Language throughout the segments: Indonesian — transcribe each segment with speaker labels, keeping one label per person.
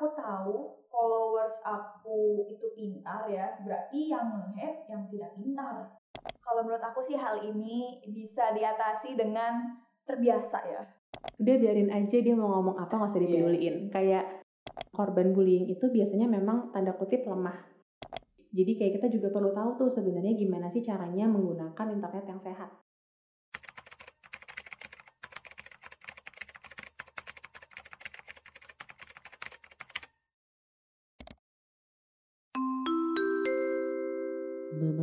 Speaker 1: aku tahu followers aku itu pintar ya, berarti yang nge yang tidak pintar. Kalau menurut aku sih hal ini bisa diatasi dengan terbiasa ya.
Speaker 2: Udah biarin aja dia mau ngomong apa nggak usah iya. dipeduliin. Yeah. Kayak korban bullying itu biasanya memang tanda kutip lemah. Jadi kayak kita juga perlu tahu tuh sebenarnya gimana sih caranya menggunakan internet yang sehat.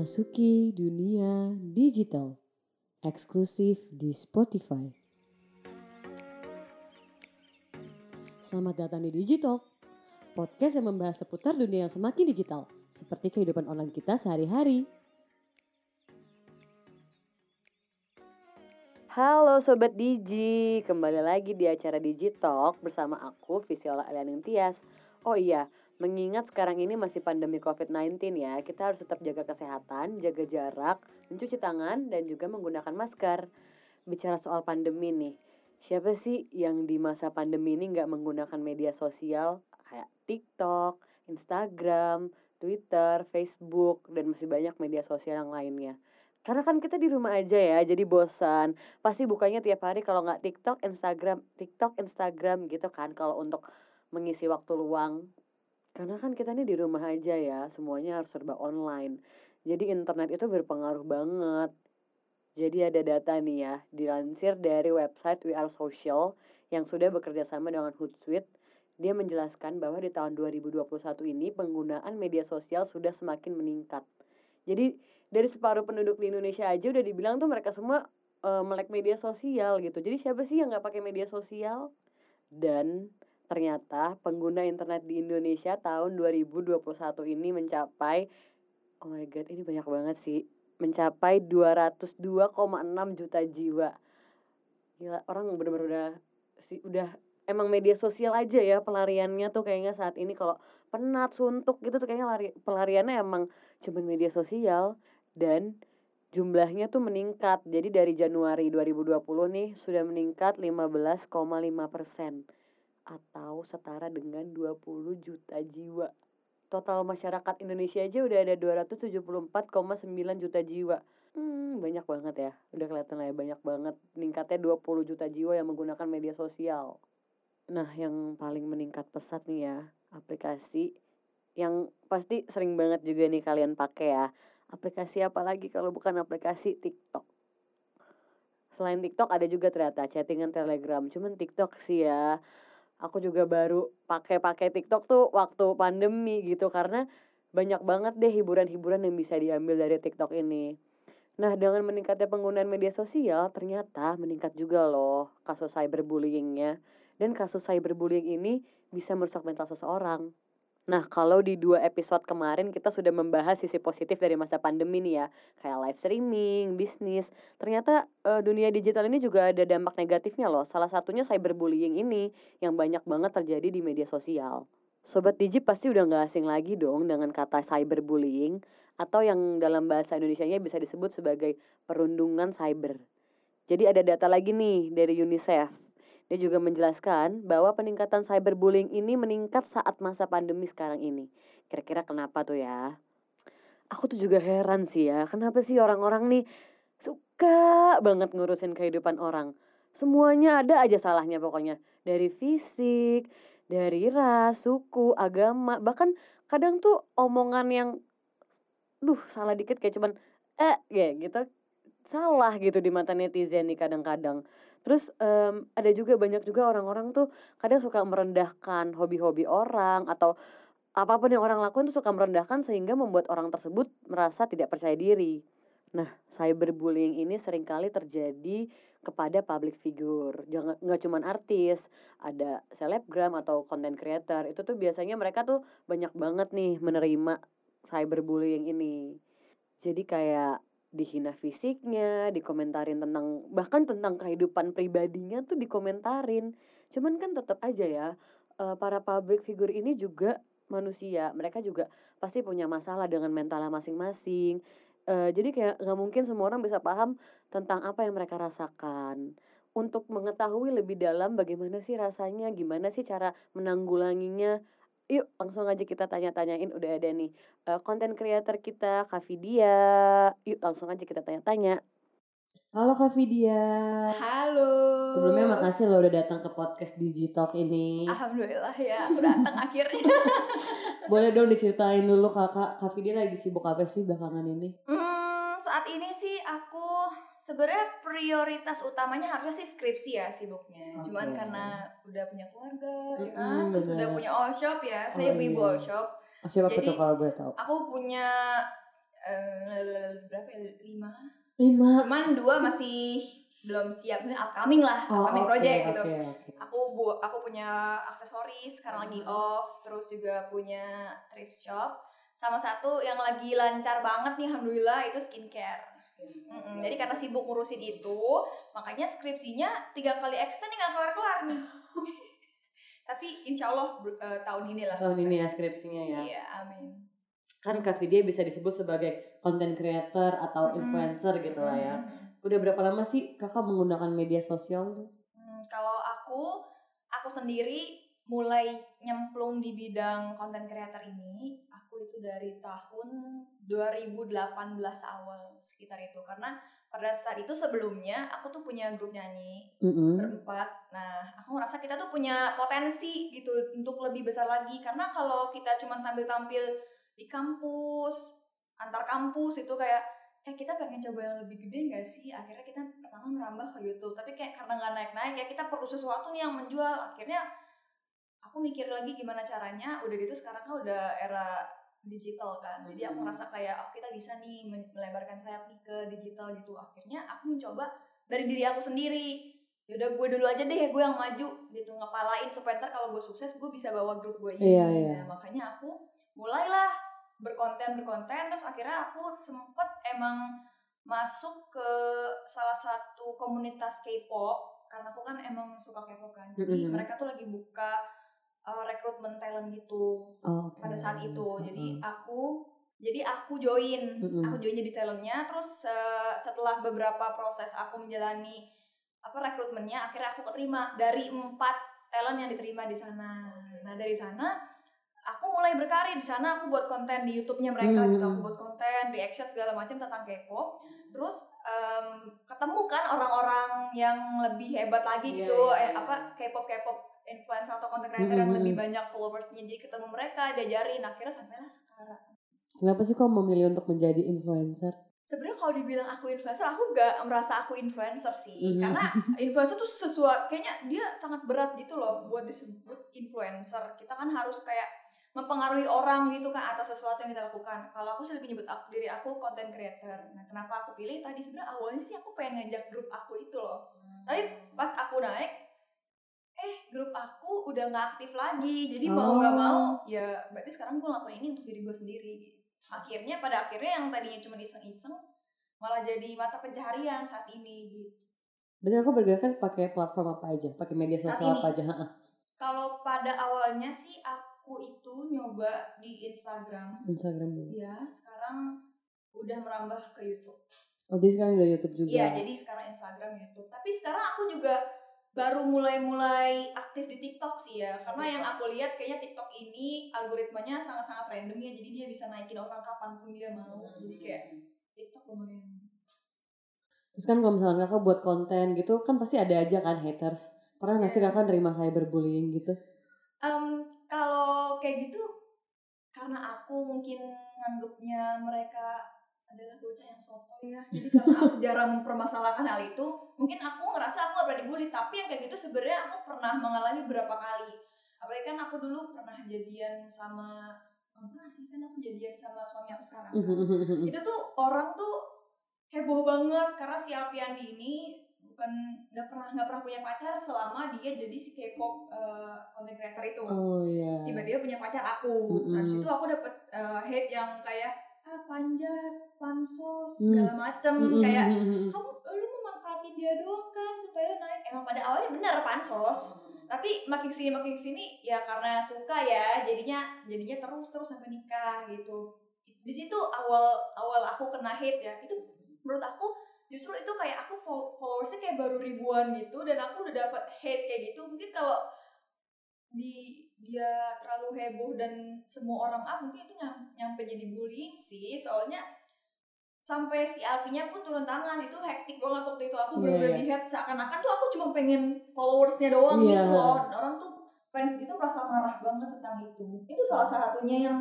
Speaker 3: Memasuki dunia digital eksklusif di Spotify. Selamat datang di Digital, podcast yang membahas seputar dunia yang semakin digital, seperti kehidupan online kita sehari-hari. Halo Sobat Digi, kembali lagi di acara Digitalk bersama aku Visiola Elianing Tias. Oh iya, Mengingat sekarang ini masih pandemi COVID-19 ya, kita harus tetap jaga kesehatan, jaga jarak, mencuci tangan, dan juga menggunakan masker. Bicara soal pandemi nih, siapa sih yang di masa pandemi ini nggak menggunakan media sosial kayak TikTok, Instagram, Twitter, Facebook, dan masih banyak media sosial yang lainnya. Karena kan kita di rumah aja ya, jadi bosan. Pasti bukanya tiap hari kalau nggak TikTok, Instagram, TikTok, Instagram gitu kan. Kalau untuk mengisi waktu luang karena kan kita ini di rumah aja ya, semuanya harus serba online. Jadi internet itu berpengaruh banget. Jadi ada data nih ya, dilansir dari website We Are Social yang sudah bekerja sama dengan Hootsuite. Dia menjelaskan bahwa di tahun 2021 ini penggunaan media sosial sudah semakin meningkat. Jadi dari separuh penduduk di Indonesia aja udah dibilang tuh mereka semua uh, melek media sosial gitu. Jadi siapa sih yang nggak pakai media sosial? Dan Ternyata pengguna internet di Indonesia tahun 2021 ini mencapai oh my god ini banyak banget sih mencapai 202,6 juta jiwa. Gila, orang bener-bener udah sih udah emang media sosial aja ya pelariannya tuh kayaknya saat ini. Kalau penat suntuk gitu tuh kayaknya lari pelariannya emang cuman media sosial dan jumlahnya tuh meningkat. Jadi dari Januari 2020 nih sudah meningkat 15,5 persen atau setara dengan 20 juta jiwa. Total masyarakat Indonesia aja udah ada 274,9 juta jiwa. Hmm, banyak banget ya. Udah kelihatan lah ya banyak banget. Meningkatnya 20 juta jiwa yang menggunakan media sosial. Nah, yang paling meningkat pesat nih ya, aplikasi yang pasti sering banget juga nih kalian pakai ya. Aplikasi apa lagi kalau bukan aplikasi TikTok. Selain TikTok ada juga ternyata chattingan Telegram. Cuman TikTok sih ya aku juga baru pakai-pakai TikTok tuh waktu pandemi gitu karena banyak banget deh hiburan-hiburan yang bisa diambil dari TikTok ini. Nah, dengan meningkatnya penggunaan media sosial, ternyata meningkat juga loh kasus cyberbullyingnya. Dan kasus cyberbullying ini bisa merusak mental seseorang. Nah, kalau di dua episode kemarin kita sudah membahas sisi positif dari masa pandemi nih ya, kayak live streaming, bisnis. Ternyata e, dunia digital ini juga ada dampak negatifnya loh. Salah satunya cyberbullying ini yang banyak banget terjadi di media sosial. Sobat Digi pasti udah gak asing lagi dong dengan kata cyberbullying atau yang dalam bahasa Indonesia-nya bisa disebut sebagai perundungan cyber. Jadi ada data lagi nih dari UNICEF dia juga menjelaskan bahwa peningkatan cyberbullying ini meningkat saat masa pandemi sekarang ini. Kira-kira kenapa tuh ya? Aku tuh juga heran sih ya, kenapa sih orang-orang nih suka banget ngurusin kehidupan orang. Semuanya ada aja salahnya pokoknya. Dari fisik, dari ras, suku, agama, bahkan kadang tuh omongan yang duh salah dikit kayak cuman eh ya gitu salah gitu di mata netizen nih kadang-kadang Terus um, ada juga banyak juga orang-orang tuh kadang suka merendahkan hobi-hobi orang atau apa pun yang orang lakukan tuh suka merendahkan sehingga membuat orang tersebut merasa tidak percaya diri. Nah, cyberbullying ini sering kali terjadi kepada public figure. Jangan nggak cuma artis, ada selebgram atau content creator. Itu tuh biasanya mereka tuh banyak banget nih menerima cyberbullying ini. Jadi kayak dihina fisiknya, dikomentarin tentang bahkan tentang kehidupan pribadinya tuh dikomentarin. Cuman kan tetap aja ya uh, para public figure ini juga manusia, mereka juga pasti punya masalah dengan mentalnya masing-masing. Uh, jadi kayak nggak mungkin semua orang bisa paham tentang apa yang mereka rasakan. Untuk mengetahui lebih dalam bagaimana sih rasanya, gimana sih cara menanggulanginya, yuk langsung aja kita tanya-tanyain udah ada nih eh, konten creator kita Kak Vidya. Yuk langsung aja kita tanya-tanya.
Speaker 4: Halo Kak Vidya.
Speaker 1: Halo.
Speaker 4: Sebelumnya makasih lo udah datang ke podcast Digitalk ini.
Speaker 1: Alhamdulillah ya, aku datang akhirnya.
Speaker 4: Boleh dong diceritain dulu kakak Kak Vidya lagi sibuk apa sih belakangan ini?
Speaker 1: Hmm, saat ini sih aku sebenarnya prioritas utamanya harusnya sih skripsi ya sibuknya.
Speaker 4: Oke.
Speaker 1: Cuman karena udah punya keluarga, ya
Speaker 4: Mm-mm,
Speaker 1: kan, terus udah punya all shop ya. Saya
Speaker 4: Oh,
Speaker 1: ibu-ibu
Speaker 4: iya.
Speaker 1: all shop.
Speaker 4: Oh, siapa
Speaker 1: Jadi-
Speaker 4: kalau gue tahu?
Speaker 1: Aku punya eh, berapa ya? Lima.
Speaker 4: Lima.
Speaker 1: Cuman dua masih belum siap. Ini upcoming lah,
Speaker 4: Oh,
Speaker 1: upcoming
Speaker 4: oke,
Speaker 1: project gitu.
Speaker 4: Oke, oke.
Speaker 1: Aku bu aku punya aksesoris sekarang lagi off, terus juga punya thrift shop. Sama satu yang lagi lancar banget nih alhamdulillah itu skincare. Mm-mm, Jadi karena sibuk ngurusin itu, makanya skripsinya tiga kali extend nggak kelar-kelar nih. Tapi insya Allah eh, tahun ini lah.
Speaker 4: Tahun ini ya skripsinya ya.
Speaker 1: Iya, amin.
Speaker 4: Kan Kak Vidya bisa disebut sebagai content creator atau influencer gitu lah ya.
Speaker 1: Mm.
Speaker 4: Udah berapa lama sih kakak menggunakan media sosial tuh?
Speaker 1: Hmm, kalau aku, aku sendiri mulai nyemplung di bidang konten creator ini, itu dari tahun 2018 awal sekitar itu karena pada saat itu sebelumnya aku tuh punya grup nyanyi
Speaker 4: Mm-mm.
Speaker 1: berempat. Nah, aku ngerasa kita tuh punya potensi gitu untuk lebih besar lagi karena kalau kita cuma tampil-tampil di kampus, antar kampus itu kayak eh kita pengen coba yang lebih gede nggak sih? Akhirnya kita pertama merambah ke YouTube, tapi kayak karena nggak naik-naik ya kita perlu sesuatu nih yang menjual. Akhirnya aku mikir lagi gimana caranya. Udah gitu sekarang kan udah era digital kan, jadi aku
Speaker 4: Mhm.
Speaker 1: ngerasa kayak oh kita bisa nih melebarkan sayap nih ke digital gitu. Akhirnya aku mencoba dari diri aku sendiri yaudah gue dulu aja deh gue yang maju gitu ngepalain supaya ntar kalau gue sukses gue bisa bawa grup gue ini
Speaker 4: Iya, iya.
Speaker 1: Nah, makanya aku mulailah berkonten berkonten terus akhirnya aku sempet emang masuk ke salah satu komunitas K-pop karena aku kan emang suka K-pop kan jadi
Speaker 4: Mhm.
Speaker 1: mereka tuh lagi buka uh, rekrutmen talent gitu
Speaker 4: oke.
Speaker 1: pada saat itu jadi
Speaker 4: Mm-mm.
Speaker 1: aku jadi aku join
Speaker 4: Mm-mm.
Speaker 1: aku join jadi talentnya terus eh, setelah beberapa proses aku menjalani apa rekrutmennya akhirnya aku keterima dari empat talent yang diterima di sana nah dari sana aku mulai berkarir di sana aku buat konten di YouTube-nya mereka gitu
Speaker 4: Hmm.
Speaker 1: aku buat konten reaction segala macam tentang K-pop terus em, ketemu kan orang-orang yang lebih hebat lagi
Speaker 4: Iya,
Speaker 1: gitu
Speaker 4: iya,
Speaker 1: eh,
Speaker 4: iya.
Speaker 1: apa K-pop K-pop influencer atau content creator yang
Speaker 4: Hmm.
Speaker 1: lebih banyak followersnya jadi ketemu mereka diajarin akhirnya sampailah sekarang.
Speaker 4: Kenapa sih kok memilih untuk menjadi influencer?
Speaker 1: sebenarnya kalau dibilang aku influencer aku gak merasa aku influencer sih.
Speaker 4: Mhm.
Speaker 1: karena influencer tuh sesuatu kayaknya dia sangat berat gitu loh buat disebut influencer. Kita kan harus kayak mempengaruhi orang gitu kan atas sesuatu yang kita lakukan. Kalau aku sih lebih nyebut aku, diri aku content creator. Nah kenapa aku pilih? Tadi sebenarnya awalnya sih aku pengen ngajak grup aku itu loh. Tapi pas aku naik eh grup aku udah nggak aktif lagi jadi mau nggak
Speaker 4: Oh.
Speaker 1: mau ya berarti sekarang gue ngelakuin ini untuk diri gue sendiri akhirnya pada akhirnya yang tadinya cuma iseng-iseng malah jadi mata pencaharian saat ini gitu
Speaker 4: Berarti aku bergerak kan pakai platform apa aja? Pakai media sosial apa aja?
Speaker 1: Kalau pada awalnya sih aku itu nyoba di Instagram
Speaker 4: Instagram dulu.
Speaker 1: ya sekarang udah merambah ke YouTube
Speaker 4: Oh, jadi sekarang udah YouTube juga.
Speaker 1: Iya, jadi sekarang Instagram, YouTube. Tapi sekarang aku juga baru mulai-mulai aktif di TikTok sih ya. Karena yang aku lihat kayaknya TikTok ini algoritmanya sangat-sangat random ya. Jadi dia bisa naikin orang kapan pun dia mau. Jadi kayak TikTok lumayan.
Speaker 4: Terus kan kalau misalnya kakak buat konten gitu kan pasti ada aja kan haters. Pernah nggak sih
Speaker 1: Iya.
Speaker 4: kakak nerima cyberbullying gitu?
Speaker 1: Em, kalau kayak gitu karena aku mungkin nganggepnya mereka adalah bocah yang soto ya jadi karena aku jarang mempermasalahkan hal itu mungkin aku ngerasa aku gak pernah dibully tapi yang kayak gitu sebenarnya aku pernah mengalami beberapa kali apalagi kan aku dulu pernah jadian sama pernah sih kan aku jadian sama suami aku sekarang kan. itu tuh orang tuh heboh banget karena si Alpiandi ini bukan nggak pernah nggak pernah punya pacar selama dia jadi si K-pop eh, content creator itu
Speaker 4: oh iya.
Speaker 1: tiba-tiba punya pacar aku nah di
Speaker 4: Mm-mm.
Speaker 1: situ aku dapet eh, hate yang kayak ah panjat pansos
Speaker 4: Mm.
Speaker 1: segala macem.
Speaker 4: Mm-mm.
Speaker 1: kayak kamu lu memanfaatin dia doang kan supaya naik. Emang pada awalnya benar pansos. Tapi makin ke sini makin ke sini ya karena suka ya jadinya jadinya terus terus sampai nikah gitu. Di situ awal awal aku kena hate ya. Itu menurut aku justru itu kayak aku fol- followersnya kayak baru ribuan gitu dan aku udah dapat hate kayak gitu. Mungkin kalau di dia terlalu heboh dan semua orang up mungkin itu nyam- nyampe jadi bullying sih. Soalnya sampai si Alpinya pun turun tangan. Itu hektik banget waktu itu. Aku
Speaker 4: Iya,
Speaker 1: bener-bener
Speaker 4: iya.
Speaker 1: di head seakan-akan tuh aku cuma pengen followersnya doang
Speaker 4: Iya.
Speaker 1: gitu loh. Orang tuh fans itu merasa marah banget tentang itu. Itu salah satunya yang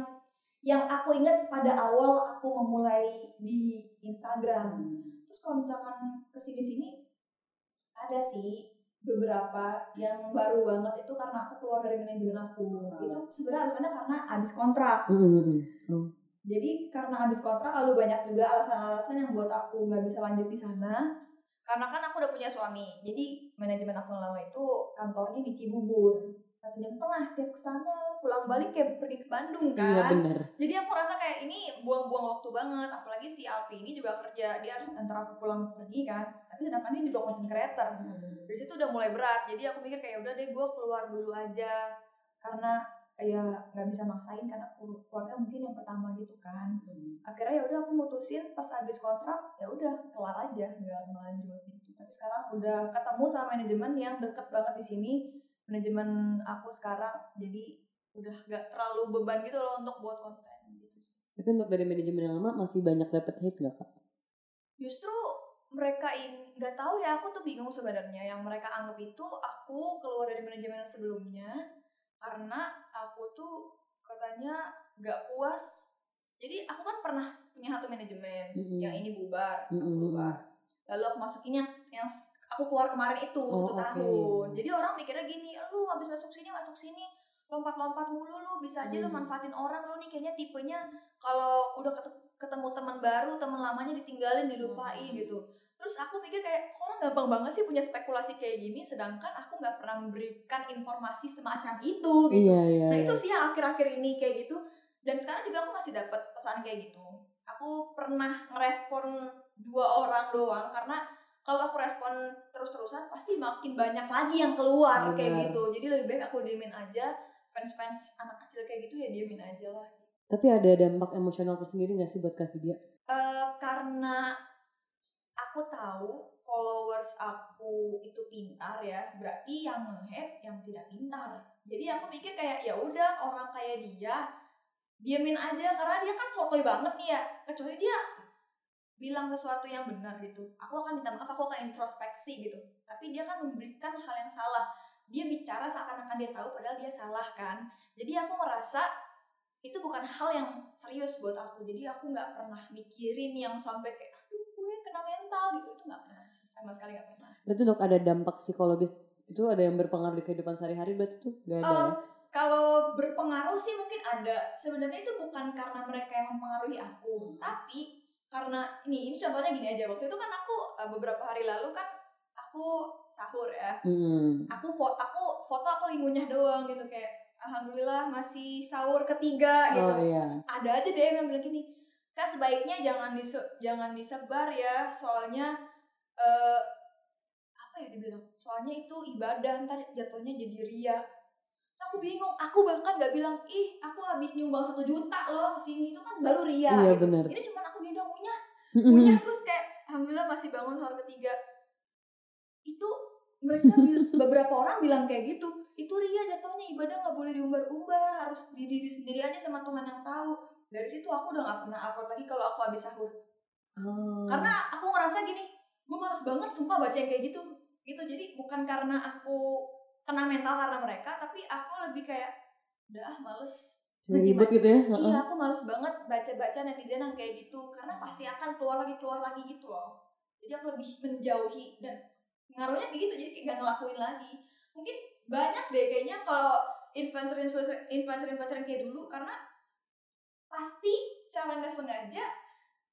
Speaker 1: yang aku ingat pada awal aku memulai di Instagram. Terus kalau misalkan ke sini-sini ada sih beberapa yang baru banget itu karena aku keluar dari manajemen aku. Itu sebenarnya alasannya karena habis kontrak.
Speaker 4: Mm-mm.
Speaker 1: jadi karena habis kontrak lalu banyak juga alasan-alasan yang buat aku nggak bisa lanjut di sana. Karena kan aku udah punya suami jadi manajemen aku yang lama itu kantornya di Cibubur. Satu jam setengah tiap ke sana pulang balik kayak pergi ke Bandung
Speaker 4: Iya
Speaker 1: kan.
Speaker 4: bener.
Speaker 1: jadi aku rasa kayak ini buang-buang waktu banget apalagi si Alpi ini juga kerja dia harus antar aku pulang pergi kan tapi sedangkan dia juga content creator. Dari situ udah mulai berat jadi aku mikir kayak udah deh gue keluar dulu aja. Karena ya nggak bisa maksain karena keluarga mungkin yang pertama gitu kan. Akhirnya ya udah aku mutusin pas habis kontrak ya udah kelar aja nggak ngelanjut gitu. Tapi sekarang udah ketemu sama manajemen yang deket banget di sini. Manajemen aku sekarang jadi udah gak terlalu beban gitu loh untuk buat konten gitu sih
Speaker 4: Tapi untuk dari manajemen yang lama masih banyak dapat hate gak kak?
Speaker 1: justru mereka ini nggak tahu ya aku tuh bingung sebenarnya yang mereka anggap itu aku keluar dari manajemen sebelumnya karena aku tuh katanya nggak puas jadi aku kan pernah punya satu manajemen
Speaker 4: Mm-mm.
Speaker 1: yang ini bubar aku
Speaker 4: Mm-mm.
Speaker 1: bubar lalu aku masukin yang yang aku keluar kemarin itu
Speaker 4: Oh,
Speaker 1: satu
Speaker 4: oke.
Speaker 1: tahun jadi orang mikirnya gini lu habis masuk sini masuk sini lompat-lompat mulu lu bisa aja lu
Speaker 4: Hmm.
Speaker 1: manfaatin orang lu nih kayaknya tipenya kalau udah ket- ketemu teman baru teman lamanya ditinggalin dilupain
Speaker 4: Hmm.
Speaker 1: gitu terus aku mikir kayak "Kok orang gampang banget sih punya spekulasi kayak gini sedangkan aku nggak pernah memberikan informasi semacam itu gitu
Speaker 4: Iya iya.
Speaker 1: Nah
Speaker 4: iya.
Speaker 1: itu sih yang akhir-akhir ini kayak gitu dan sekarang juga aku masih dapat pesan kayak gitu. Aku pernah ngerespon dua orang doang karena kalau aku respon terus-terusan pasti makin banyak lagi yang keluar kayak
Speaker 4: Benar.
Speaker 1: gitu. Jadi lebih baik aku diemin aja fans-fans anak kecil kayak gitu ya diemin aja lah.
Speaker 4: Tapi ada dampak emosional tersendiri gak sih buat Kak Vidya?
Speaker 1: Eh, karena aku tahu followers aku itu pintar ya, berarti yang nge-hate yang tidak pintar. Jadi aku mikir kayak ya udah orang kayak dia diamin aja karena dia kan sotoy banget nih ya. Kecuali dia bilang sesuatu yang benar gitu. Aku akan minta maaf, aku akan introspeksi gitu. Tapi dia kan memberikan hal yang salah. Dia bicara seakan-akan dia tahu padahal dia salah kan. Jadi aku merasa itu bukan hal yang serius buat aku jadi aku nggak pernah mikirin yang sampai kayak aduh gue kena mental gitu itu nggak pernah sih. sama sekali nggak pernah
Speaker 4: Berarti untuk ada dampak psikologis itu ada yang berpengaruh di kehidupan sehari-hari berarti tuh gak ada?
Speaker 1: Em, kalau berpengaruh sih mungkin ada sebenarnya itu bukan karena mereka yang mempengaruhi aku tapi karena ini ini contohnya gini aja waktu itu kan aku eh, beberapa hari lalu kan aku sahur ya.
Speaker 4: Hmm.
Speaker 1: aku foto aku foto aku lagi ngunyah doang gitu kayak alhamdulillah masih sahur ketiga gitu.
Speaker 4: Oh iya.
Speaker 1: ada aja deh yang bilang gini kak sebaiknya jangan dise jangan disebar ya soalnya eh apa ya dibilang soalnya itu ibadah ntar jatuhnya jadi ria aku bingung aku bahkan nggak bilang ih aku habis nyumbang satu juta loh ke sini itu kan baru ria
Speaker 4: Iya
Speaker 1: gitu. ini cuma aku gendong punya punya terus kayak alhamdulillah masih bangun sahur ketiga itu mereka beberapa orang bilang kayak gitu itu ria jatuhnya ibadah nggak boleh diumbar-umbar harus di diri sendiri aja sama Tuhan yang tahu dari situ aku udah nggak pernah upload lagi kalau aku habis sahur
Speaker 4: Oh.
Speaker 1: karena aku ngerasa gini gue males banget sumpah baca yang kayak gitu gitu jadi bukan karena aku kena mental karena mereka tapi aku lebih kayak udah ah males
Speaker 4: ribet gitu ya?
Speaker 1: Iya, aku males banget baca-baca netizen yang kayak gitu karena pasti akan keluar lagi keluar lagi gitu loh. Jadi aku lebih menjauhi dan ngaruhnya kayak gitu jadi kayak gak ngelakuin lagi. Mungkin banyak deh kayaknya kalau influencer influencer influencer influencer kayak dulu karena pasti secara nggak sengaja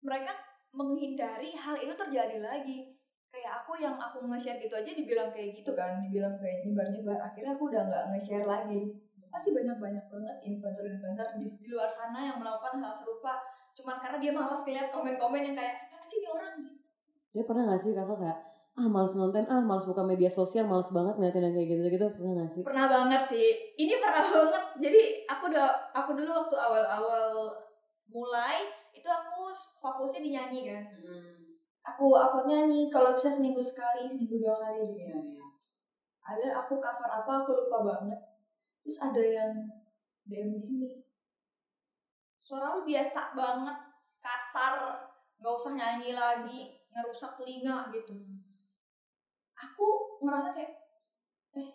Speaker 1: mereka menghindari hal itu terjadi lagi. Kayak aku yang aku nge-share gitu aja dibilang kayak gitu kan, dibilang kayak nyebar-nyebar. Akhirnya aku udah nggak nge-share lagi pasti banyak-banyak banget influencer-influencer di, di luar sana yang melakukan hal serupa cuman karena dia malas ngeliat komen-komen yang kayak apa sih orang gitu
Speaker 4: Dia pernah gak sih kakak kayak ah males nonton, ah males buka media sosial, males banget ngeliatin yang kayak gitu-gitu. Pernah gak sih?
Speaker 1: pernah banget sih. Ini pernah banget. Jadi aku udah aku dulu waktu awal-awal mulai itu aku fokusnya di nyanyi kan. Aku upload nyanyi kalau bisa seminggu sekali seminggu dua kali gitu. Ada aku cover apa aku lupa banget. Terus ada yang DM gini. Suara lu biasa banget. Kasar. Nggak usah nyanyi lagi. Ngerusak telinga gitu aku ngerasa kayak eh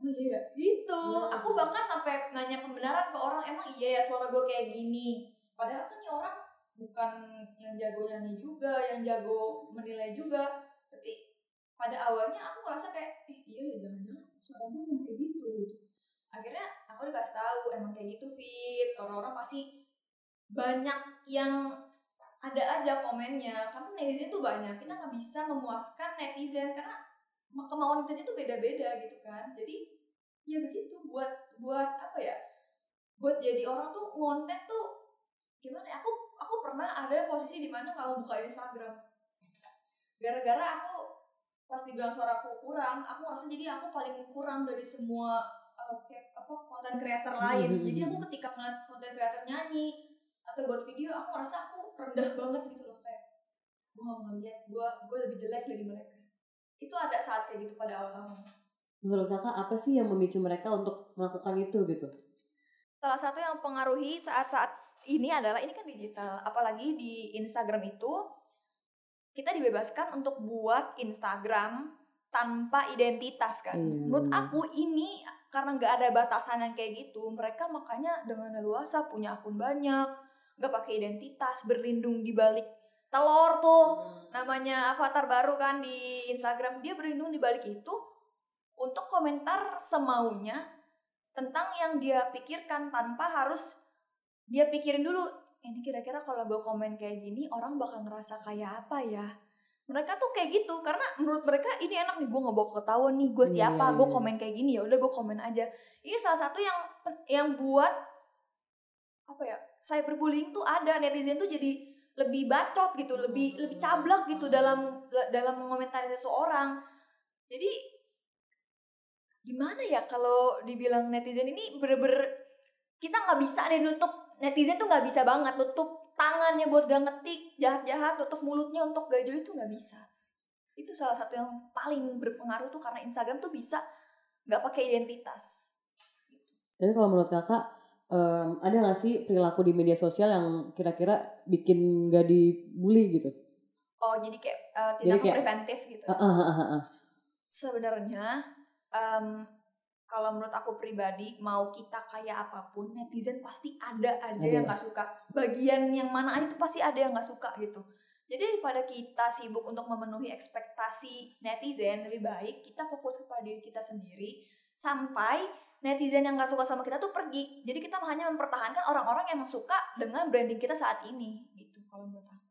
Speaker 1: oh iya ya? Gitu. Aku bahkan sampai nanya pembenaran ke orang emang iya ya suara gue kayak gini? Padahal kan nih orang bukan yang jago nyanyi juga yang jago menilai juga. Tapi pada awalnya aku ngerasa kayak eh iya ya jangan-jangan suara gue emang kayak gitu. Gitu. Akhirnya aku dikasih tahu emang kayak gitu fit. Orang-orang pasti banyak yang ada aja komennya. Karena netizen tuh banyak kita nggak bisa memuaskan netizen. Karena kemauan netizen tuh beda-beda gitu kan. Jadi ya begitu buat buat apa ya buat jadi orang tuh ngonten tuh gimana ya aku aku pernah ada posisi di mana kalau buka Instagram gara-gara aku pas dibilang suara aku kurang aku ngerasa jadi aku paling kurang dari semua uh, kayak apa konten creator lain. jadi aku ketika ngeliat konten creator nyanyi atau buat video aku ngerasa aku rendah banget gitu loh kayak gue gak mau lihat gue gue lebih jelek dari mereka itu ada saat kayak gitu pada awal-awal
Speaker 4: Menurut kakak apa sih yang memicu mereka untuk melakukan itu gitu?
Speaker 1: salah satu yang mempengaruhi saat-saat ini adalah ini kan digital apalagi di Instagram itu kita dibebaskan untuk buat Instagram tanpa identitas kan
Speaker 4: Iya.
Speaker 1: menurut aku ini karena nggak ada batasan yang kayak gitu mereka makanya dengan leluasa punya akun banyak nggak pakai identitas berlindung di balik telur tuh namanya avatar baru kan di Instagram. Dia berlindung di balik itu untuk komentar semaunya tentang yang dia pikirkan tanpa harus dia pikirin dulu ini kira-kira kalau gue komen kayak gini orang bakal ngerasa kayak apa ya? Mereka tuh kayak gitu karena menurut mereka ini enak nih gue nggak bawa ketahuan nih gue siapa
Speaker 4: Iya,
Speaker 1: gue
Speaker 4: iya.
Speaker 1: komen kayak gini ya udah gue komen aja. Ini salah satu yang yang buat apa ya cyberbullying tuh ada netizen tuh jadi lebih bacot gitu lebih lebih cablak gitu dalam dalam mengomentari seseorang. Jadi gimana ya kalau dibilang netizen ini bener-bener kita nggak bisa deh nutup netizen tuh nggak bisa banget nutup tangannya buat gak ngetik jahat-jahat nutup mulutnya untuk gak jujur itu nggak bisa. Itu salah satu yang paling berpengaruh tuh karena Instagram tuh bisa nggak pakai identitas.
Speaker 4: Tapi kalau menurut kakak em, ada nggak sih perilaku di media sosial yang kira-kira bikin gak dibully gitu?
Speaker 1: oh jadi kayak uh,
Speaker 4: Jadi
Speaker 1: tindakan
Speaker 4: kayak-
Speaker 1: preventif gitu
Speaker 4: Ah, ah, ah, ah, ah.
Speaker 1: sebenarnya em, kalau menurut aku pribadi mau kita kayak apa pun netizen pasti ada aja
Speaker 4: Ada.
Speaker 1: yang nggak suka bagian yang mana aja tuh pasti ada yang nggak suka gitu jadi daripada kita sibuk untuk memenuhi ekspektasi netizen lebih baik kita fokus kepada diri kita sendiri sampai netizen yang nggak suka sama kita tuh pergi. Jadi kita hanya mempertahankan orang-orang yang suka dengan branding kita saat ini gitu kalau menurut aku.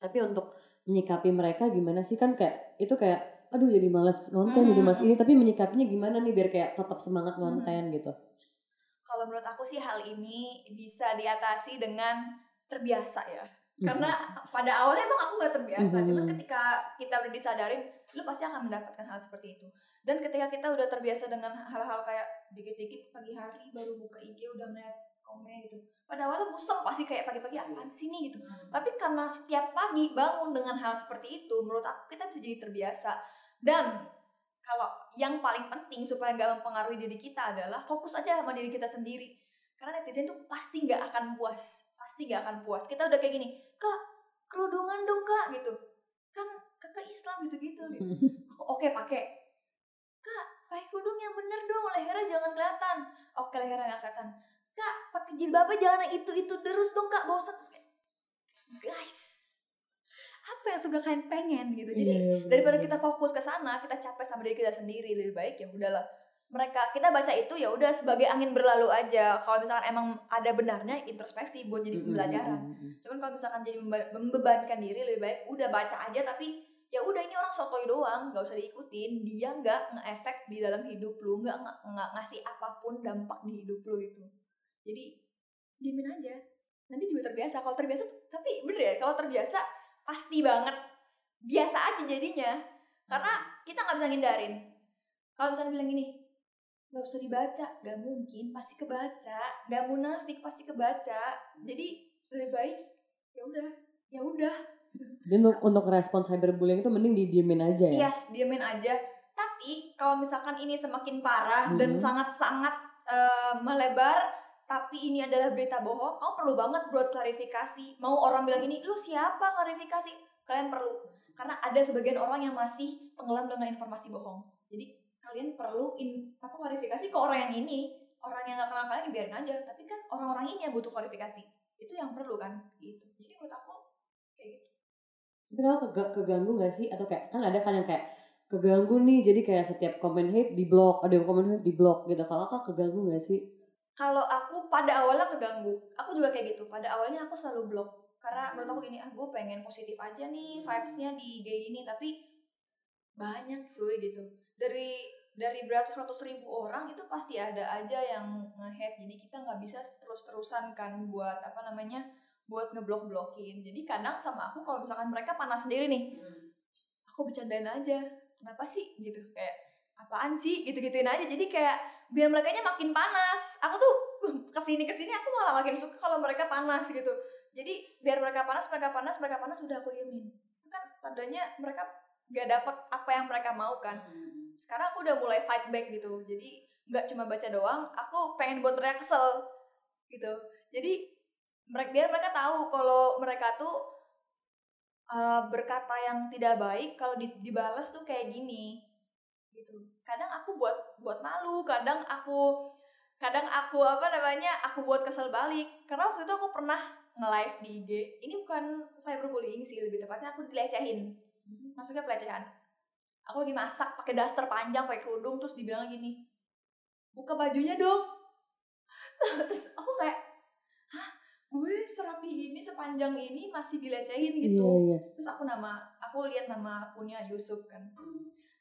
Speaker 4: Tapi untuk menyikapi mereka gimana sih? Kan kayak itu kayak aduh jadi males konten jadi males ini. Tapi menyikapinya gimana nih biar kayak tetap semangat konten gitu.
Speaker 1: kalau menurut aku sih hal ini bisa diatasi dengan terbiasa ya. Karena pada awalnya emang aku gak terbiasa.
Speaker 4: Mhm.
Speaker 1: cuman ketika kita udah disadarin lu pasti akan mendapatkan hal seperti itu. Dan ketika kita udah terbiasa dengan hal-hal kayak dikit-dikit pagi hari baru buka IG udah ngeliat komen gitu pada awalnya busem pasti kayak pagi-pagi apaan sih nih gitu. Tapi karena setiap pagi bangun dengan hal seperti itu menurut aku kita bisa jadi terbiasa. Dan kalau yang paling penting supaya nggak mempengaruhi diri kita adalah fokus aja sama diri kita sendiri. Karena netizen tuh pasti nggak akan puas pasti nggak akan puas. Kita udah kayak gini kak kerudungan dong kak gitu kakak Islam gitu. Gitu aku oke pakai kak pakai kerudung yang bener dong lehernya jangan kelihatan. Oke lehernya nggak kelihatan. Kak pakai jilbabnya jangan yang itu itu terus dong kak bosan guys apa yang sebelah kalian pengen? Gitu. Jadi
Speaker 4: Iya,
Speaker 1: daripada
Speaker 4: bener.
Speaker 1: kita fokus ke sana kita capek sama diri kita sendiri lebih baik ya udahlah. Mereka kita baca itu ya udah sebagai angin berlalu aja. Kalau misalkan emang ada benarnya introspeksi buat jadi pembelajaran.
Speaker 4: mm, mm, mm.
Speaker 1: cuman kalau misalkan jadi membe- membebankan diri lebih baik udah baca aja tapi ya udah ini orang sotoy doang nggak usah diikutin. Dia nggak nge-efek di dalam hidup lu nggak nggak ngasih apa pun dampak di hidup lu itu. Jadi diemin aja. Nanti juga terbiasa. Kalau terbiasa tapi bener ya kalau terbiasa pasti banget. Biasa aja jadinya. Karena kita nggak bisa ngindarin. Kalau misalnya bilang gini nggak usah dibaca. Nggak mungkin pasti kebaca. Nggak munafik pasti kebaca. Jadi lebih baik ya udah. Ya udah
Speaker 4: Jadi untuk, untuk respon cyberbullying itu mending didiemin aja ya.
Speaker 1: yes diemin aja Tapi kalau misalkan ini semakin parah dan
Speaker 4: Mhm.
Speaker 1: sangat-sangat eh, melebar, tapi ini adalah berita bohong, kamu perlu banget buat klarifikasi. Mau orang bilang ini, lu siapa klarifikasi? Kalian perlu. Karena ada sebagian orang yang masih tenggelam dengan informasi bohong. Jadi kalian perlu in, apa klarifikasi ke orang yang ini. Orang yang gak kenal kalian biarin aja. Tapi kan orang-orang ini yang butuh klarifikasi. Itu yang perlu kan. Gitu. Jadi menurut aku kayak gitu.
Speaker 4: Tapi kalau kega- keganggu gak sih? Atau kayak kan ada kan yang kayak keganggu nih. Jadi kayak setiap komen hate di blok, ada yang komen hate di blok gitu. Kalau kak keganggu gak sih?
Speaker 1: kalau aku pada awalnya keganggu. Aku juga kayak gitu. Pada awalnya aku selalu blok karena menurut aku gini ah gue pengen positif aja nih vibesnya di IG ini. Tapi banyak cuy gitu. Dari dari beratus ratus ribu orang itu pasti ada aja yang nge-hate. Jadi kita nggak bisa terus terusan kan buat apa namanya buat ngeblok blokin jadi kadang sama aku kalau misalkan mereka panas sendiri nih aku bercandain aja kenapa sih? Gitu kayak apaan sih? Gitu gituin aja. Jadi kayak biar mereka makin panas. Aku tuh uh, ke sini ke sini aku malah makin suka kalau mereka panas gitu. Jadi biar mereka panas mereka panas mereka panas sudah aku diemin. Itu kan tandanya mereka gak dapat apa yang mereka mau kan. Sekarang aku udah mulai fight back gitu. Jadi nggak cuma baca doang aku pengen buat mereka kesel gitu. Jadi mereka biar mereka tahu kalau mereka tuh uh, berkata yang tidak baik kalau di- dibalas tuh kayak gini. Gitu. Kadang aku buat buat malu kadang aku kadang aku apa namanya aku buat kesel balik. Karena waktu itu aku pernah nge-live di IG ini bukan cyberbullying sih lebih tepatnya aku dilecehin maksudnya pelecehan. Aku lagi masak pakai daster panjang pakai kerudung terus dibilang gini buka bajunya dong. Terus aku kayak hah gue serapi ini sepanjang ini masih dilecehin gitu.
Speaker 4: Iya. Iya.
Speaker 1: terus aku nama aku lihat nama akunnya Yusuf kan.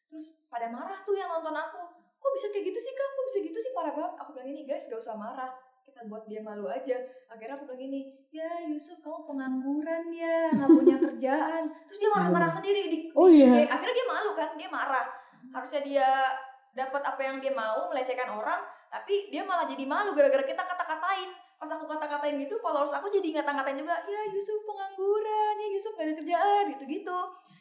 Speaker 1: Terus pada marah tuh yang nonton aku. Kok bisa kayak gitu sih kak? Kok bisa gitu sih? Parah banget. Aku bilang ini guys gak usah marah. Kita buat dia malu aja. Akhirnya aku bilang gini ya Yusuf kamu pengangguran ya. Nggak punya kerjaan. Terus dia marah-marah sendiri di,
Speaker 4: Oh iya.
Speaker 1: akhirnya dia malu kan dia marah. Harusnya dia dapat apa yang dia mau melecehkan orang tapi dia malah jadi malu gara-gara kita kata-katain pas aku kata-katain gitu followers aku jadi ngata-ngatain juga ya Yusuf pengangguran ya Yusuf gak ada kerjaan gitu-gitu.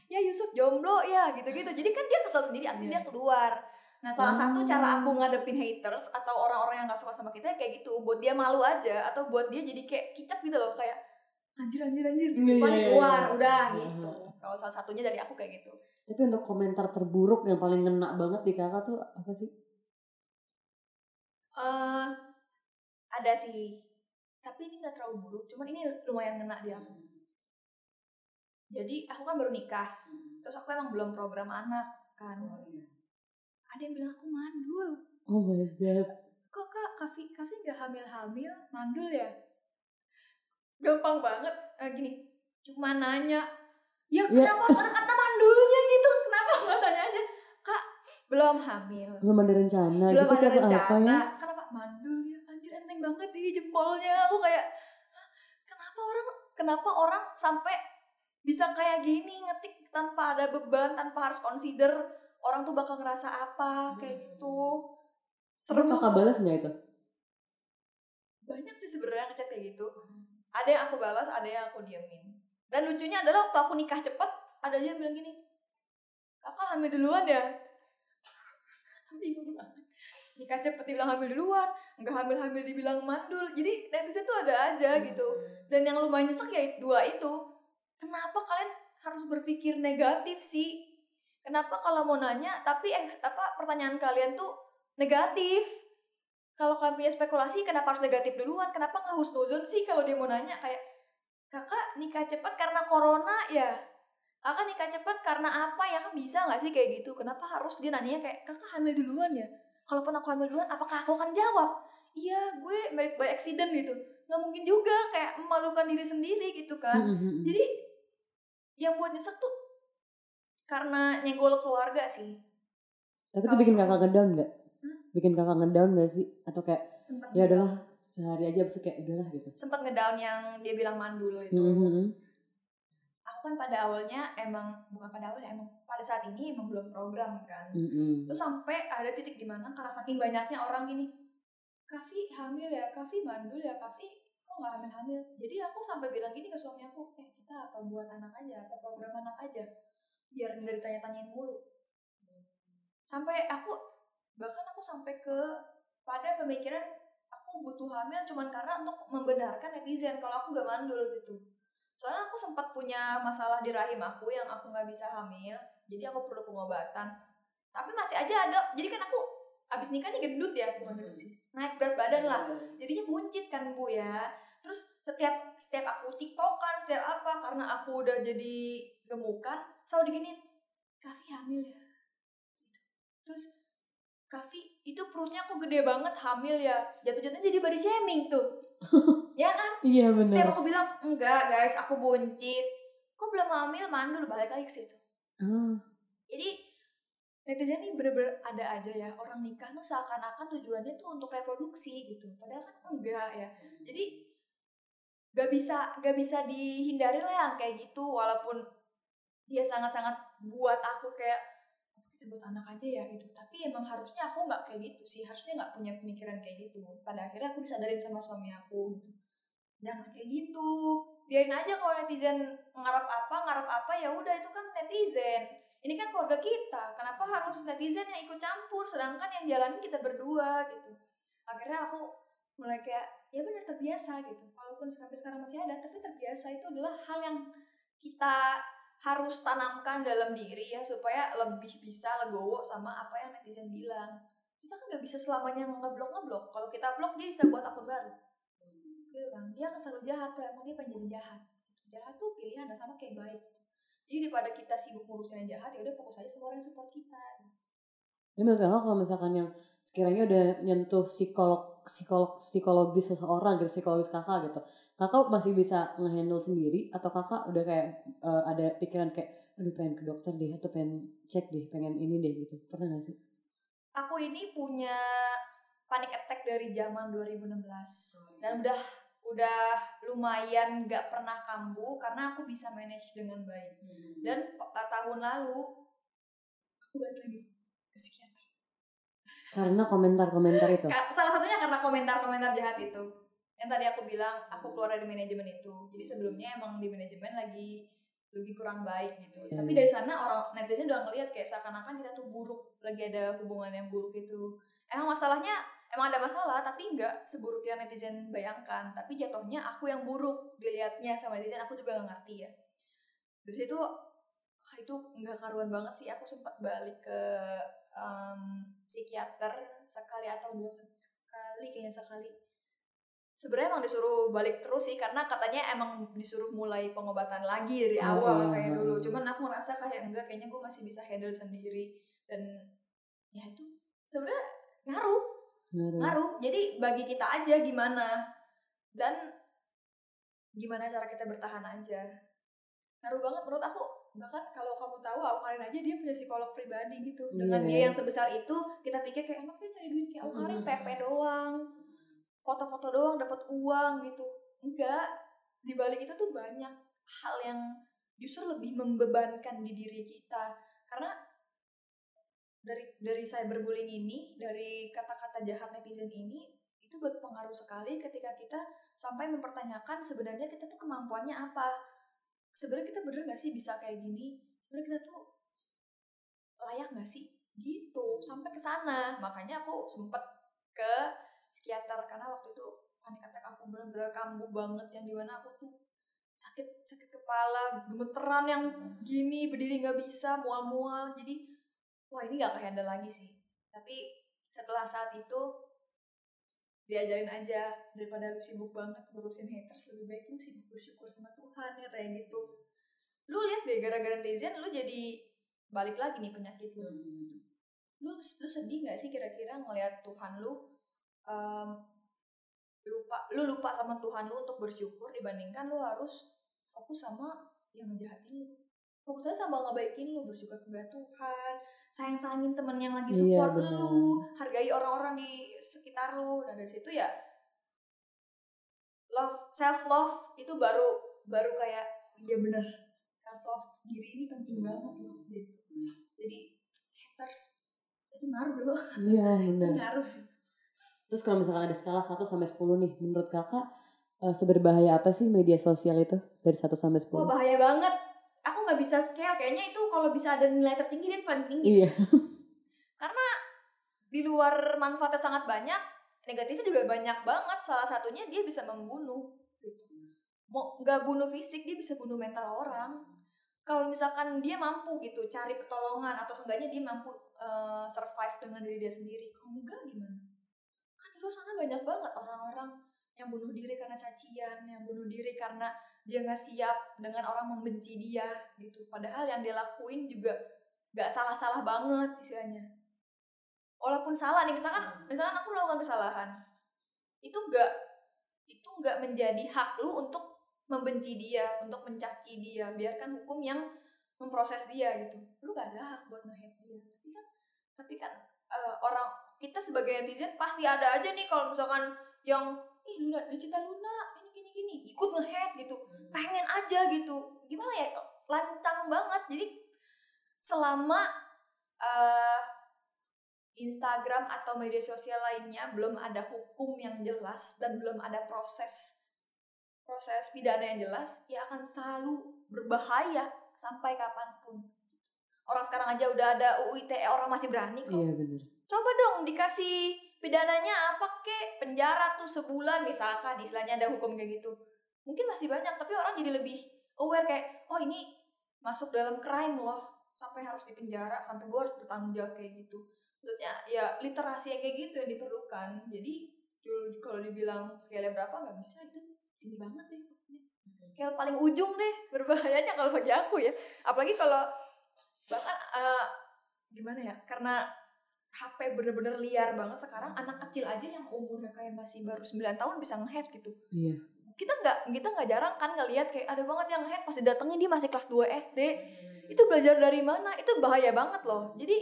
Speaker 1: Ya Yusuf jomblo ya gitu-gitu. Jadi kan dia kesel sendiri akhirnya dia keluar. Nah salah satu cara aku ngadepin haters atau orang-orang yang gak suka sama kita kayak gitu buat dia malu aja atau buat dia jadi kayak kicap gitu loh kayak anjir anjir anjir
Speaker 4: Iya,
Speaker 1: paling
Speaker 4: iya,
Speaker 1: keluar
Speaker 4: iya.
Speaker 1: udah
Speaker 4: Iya.
Speaker 1: gitu. Kalau salah satunya dari aku kayak gitu.
Speaker 4: Tapi untuk komentar terburuk yang paling ngena banget di kakak tuh apa sih?
Speaker 1: Ada sih. Tapi ini nggak terlalu buruk cuman ini lumayan ngena di aku jadi aku kan baru nikah. Terus aku emang belum program anak kan. Ada yang bilang aku mandul.
Speaker 4: Oh my god.
Speaker 1: kok kak? Kafi kafi nggak hamil hamil mandul ya? Gampang banget. Eh, gini cuma nanya. Ya
Speaker 4: Ya.
Speaker 1: kenapa? Ada kata mandulnya gitu. Kenapa? Nggak tanya aja. Kak belum hamil.
Speaker 4: Belum ada rencana.
Speaker 1: Belum
Speaker 4: gitu
Speaker 1: ada
Speaker 4: apa
Speaker 1: rencana.
Speaker 4: ya?
Speaker 1: Jempolnya aku kayak "Hah, kenapa orang kenapa orang sampai bisa kayak gini ngetik tanpa ada beban tanpa harus consider orang tuh bakal ngerasa apa kayak gitu.
Speaker 4: Terus
Speaker 1: serem
Speaker 4: kakak balas nggak itu?
Speaker 1: banyak sih sebenarnya ngechat kayak gitu. Ada yang aku balas ada yang aku diamin dan lucunya adalah waktu aku nikah cepet ada aja yang bilang gini kakak hamil duluan ya? Bingung nikah cepet dibilang hamil duluan nggak hamil hamil dibilang mandul. Jadi netizen tuh ada aja gitu. Dan yang lumayan nyesek ya dua itu. Kenapa kalian harus berpikir negatif sih? Kenapa kalau mau nanya tapi eks- apa pertanyaan kalian tuh negatif? Kalau kalian punya spekulasi kenapa harus negatif duluan? Kenapa nggak husnuzon sih kalau dia mau nanya? Kayak kakak nikah cepat karena corona ya? Kakak nikah cepat karena apa ya? Kan bisa nggak sih kayak gitu? Kenapa harus dia nanya kayak kakak hamil duluan ya kalaupun aku hamil duluan apakah aku akan jawab iya gue by, by accident gitu nggak mungkin juga kayak memalukan diri sendiri gitu kan
Speaker 4: Mm-mm.
Speaker 1: jadi yang buat nyesek tuh karena nyenggol keluarga sih
Speaker 4: Tapi itu
Speaker 1: kalau
Speaker 4: bikin kakak ngedown nggak?
Speaker 1: Hah?
Speaker 4: Bikin kakak ngedown nggak sih? Atau kayak
Speaker 1: sempat
Speaker 4: ya adalah sehari aja abis itu kayak udahlah gitu.
Speaker 1: sempat ngedown yang dia bilang mandul itu
Speaker 4: Mm-mm.
Speaker 1: Kan pada awalnya emang bukan pada awalnya emang pada saat ini emang belum program kan.
Speaker 4: Mm-mm.
Speaker 1: terus sampai ada titik di mana karena saking banyaknya orang gini Kavi hamil ya Kavi mandul ya Kavi kok nggak hamil hamil? Jadi aku sampai bilang gini ke suami aku eh kita apa buat anak aja apa program anak aja biar nggak ditanya-tanyain mulu. Sampai aku bahkan aku sampai ke pada pemikiran aku butuh hamil cuman karena untuk membenarkan netizen kalau aku gak mandul gitu soalnya aku sempat punya masalah di rahim aku yang aku nggak bisa hamil jadi aku perlu pengobatan. Tapi masih aja ada jadi kan aku abis nikah nih gendut ya? Bukan gendut sih naik berat badan lah. Jadinya buncit kan bu ya. Terus setiap setiap aku tiktokan setiap apa karena aku udah jadi gemukan selalu diginin Kavi hamil ya? Gitu. terus Kavi itu perutnya aku gede banget hamil ya. Jatuh-jatuhnya jadi body shaming tuh. Ya kan?
Speaker 4: Iya
Speaker 1: setiap
Speaker 4: benar.
Speaker 1: aku bilang enggak guys aku buncit. Kok belum hamil mandul balik lagi ke situ.
Speaker 4: Ah,
Speaker 1: jadi netizen ini bener-bener ada aja ya orang nikah tuh seakan-akan tujuannya tuh untuk reproduksi gitu. Padahal kan enggak ya. Jadi gak bisa gak bisa dihindari lah yang kayak gitu walaupun dia sangat-sangat buat aku kayak "Apa kita buat anak aja ya gitu. Tapi emang harusnya aku nggak kayak gitu sih. Harusnya nggak punya pemikiran kayak gitu. Pada akhirnya aku disadarin sama suami aku gitu. Jangan kayak gitu. Biarin aja kalau netizen ngarap apa ngarap apa ya udah itu kan netizen. Ini kan keluarga kita. Kenapa harus netizen yang ikut campur sedangkan yang jalanin kita berdua gitu. Akhirnya aku mulai kayak ya benar terbiasa gitu. Walaupun sampai sekarang masih ada tapi terbiasa itu adalah hal yang kita harus tanamkan dalam diri ya supaya lebih bisa legowo sama apa yang netizen bilang. Kita kan nggak bisa selamanya ngeblok ngeblok kalau kita blok dia bisa buat akun baru. Gitu kan? Dia akan selalu jahat kalau emang dia pengen jadi jahat. Jahat tuh pilihan dan sama kayak baik. Jadi daripada kita sibuk ngurusin yang jahat ya udah fokus aja sama orang yang support kita.
Speaker 4: Jadi menurut kakak kalau misalkan yang sekiranya udah nyentuh psikolog psikolog psikologis seseorang gitu psikologis kakak gitu kakak masih bisa ngehandle sendiri atau kakak udah kayak eh, ada pikiran kayak aduh pengen ke dokter deh atau pengen cek deh pengen ini deh gitu. Pernah gak sih?
Speaker 1: Aku ini punya panic attack dari zaman 2016 dan udah udah lumayan gak pernah kambuh karena aku bisa manage dengan baik. Dan eh, tahun lalu aku balik lagi ke psikiater.
Speaker 4: Karena komentar-komentar itu?
Speaker 1: Salah satunya karena komentar-komentar jahat itu yang tadi aku bilang aku keluar dari manajemen itu. Jadi sebelumnya emang di manajemen lagi lagi kurang baik gitu.
Speaker 4: Hmm.
Speaker 1: tapi dari sana orang netizen udah ngeliat kayak seakan-akan kita tuh buruk lagi ada hubungan yang buruk itu emang masalahnya emang ada masalah tapi nggak seburuk yang netizen bayangkan. Tapi jatuhnya aku yang buruk dilihatnya sama netizen aku juga nggak ngerti ya. Dari situ ah, itu nggak karuan banget sih. Aku sempat balik ke em, psikiater sekali atau dua kali sekali kayaknya sekali sebenarnya emang disuruh balik terus sih karena katanya emang disuruh mulai pengobatan lagi dari
Speaker 4: Oh,
Speaker 1: awal
Speaker 4: iya.
Speaker 1: kayak dulu. cuman aku ngerasa kayak enggak kayaknya gue masih bisa handle sendiri. Dan ya itu sebenarnya ngaruh.
Speaker 4: Ngaruh.
Speaker 1: ngaruh. Jadi bagi kita aja gimana. Dan gimana cara kita bertahan aja. Ngaruh banget. Menurut aku bahkan kalau kamu tahu Aukarin aja dia punya psikolog pribadi gitu.
Speaker 4: Iya,
Speaker 1: dengan
Speaker 4: iya.
Speaker 1: dia yang sebesar itu kita pikir kayak emang dia cari duit kayak Aukarin
Speaker 4: Mm.
Speaker 1: PP doang foto-foto doang dapat uang gitu. Enggak di balik itu tuh banyak hal yang justru lebih membebankan di diri kita. Karena dari dari cyberbullying ini dari kata-kata jahat netizen ini itu berpengaruh sekali ketika kita sampai mempertanyakan sebenarnya kita tuh kemampuannya apa. Sebenarnya kita bener gak sih bisa kayak gini? Sebenarnya kita tuh layak gak sih? Gitu sampai ke sana. Makanya aku sempet ke psikiater. Karena waktu itu panik attack aku bener-bener kambuh banget yang di mana aku tuh sakit sakit kepala gemeteran yang gini berdiri nggak bisa mual-mual. Jadi wah ini gak kehandle lagi sih. Tapi setelah saat itu diajarin aja daripada lu sibuk banget ngurusin haters lebih baik lu sibuk bersyukur sama Tuhan ya kayak gitu. Lu lihat deh gara-gara netizen lu jadi balik lagi nih penyakit lu. Lu lu sedih gak sih kira-kira ngelihat Tuhan lu em, lupa lu lupa sama Tuhan lu untuk bersyukur dibandingkan lu harus fokus sama yang ngejahatin lu. Fokus aja sama ngebaikin lu bersyukur kepada Tuhan sayang sayangin temen yang lagi
Speaker 4: Iya,
Speaker 1: support
Speaker 4: benar.
Speaker 1: lu hargai orang-orang di sekitar lu. Dan dari situ ya love self love itu baru baru kayak iya bener self love diri ini penting banget loh gitu. Jadi haters itu ngaruh loh.
Speaker 4: Iya benar.
Speaker 1: Ngaruh sih
Speaker 4: terus kalau misalkan ada skala 1 sampai 10 nih menurut kakak eh, seberbahaya apa sih media sosial itu dari 1 sampai 10
Speaker 1: Wah bahaya banget. Aku nggak bisa scale. Kayaknya itu kalau bisa ada nilai tertinggi dia paling tinggi.
Speaker 4: iya.
Speaker 1: Karena di luar manfaatnya sangat banyak negatifnya juga banyak banget. Salah satunya dia bisa membunuh. Gitu. Mau nggak bunuh fisik dia bisa bunuh mental orang. Kalau misalkan dia mampu gitu cari pertolongan atau seenggaknya dia mampu uh, survive dengan diri dia sendiri kalau enggak gimana luar sana banyak banget orang-orang yang bunuh diri karena cacian yang bunuh diri karena dia nggak siap dengan orang membenci dia gitu. Padahal yang dia lakuin juga nggak salah-salah banget istilahnya. Walaupun salah nih misalkan misalkan aku melakukan kesalahan itu nggak itu nggak menjadi hak lu untuk membenci dia untuk mencaci dia biarkan hukum yang memproses dia gitu. Lu gak ada hak buat nge dia. Tapi kan tapi kan uh, orang kita sebagai netizen pasti ada aja nih kalau misalkan yang ih Luna cinta Luna ini gini gini ikut ngehead gitu. Pengen aja gitu. Gimana ya lancang banget. Jadi selama uh, Instagram atau media sosial lainnya belum ada hukum yang jelas dan belum ada proses proses pidana yang jelas ya akan selalu berbahaya sampai kapan pun. Orang sekarang aja udah ada UU ITE orang masih berani kok.
Speaker 4: Iya
Speaker 1: coba dong dikasih pidananya apa kek? Penjara tuh sebulan misalkan istilahnya ada hukum kayak gitu. Mungkin masih banyak tapi orang jadi lebih aware kayak oh ini masuk dalam crime loh. Sampai harus dipenjara sampai gue harus bertanggung jawab kayak gitu. Maksudnya ya literasi yang kayak gitu yang diperlukan. Jadi kalau dibilang skala berapa nggak bisa. Itu tinggi banget deh scale paling ujung deh berbahayanya kalau bagi aku ya. Apalagi kalau bahkan uh, gimana ya karena HP bener-bener liar banget sekarang anak kecil aja yang umurnya kayak masih baru 9 tahun bisa ngehead gitu.
Speaker 4: Iya.
Speaker 1: Kita nggak kita nggak jarang kan ngelihat kayak ada banget yang ngehead pasti datangnya dia masih kelas 2 SD. Itu belajar dari mana? Itu bahaya banget loh. Jadi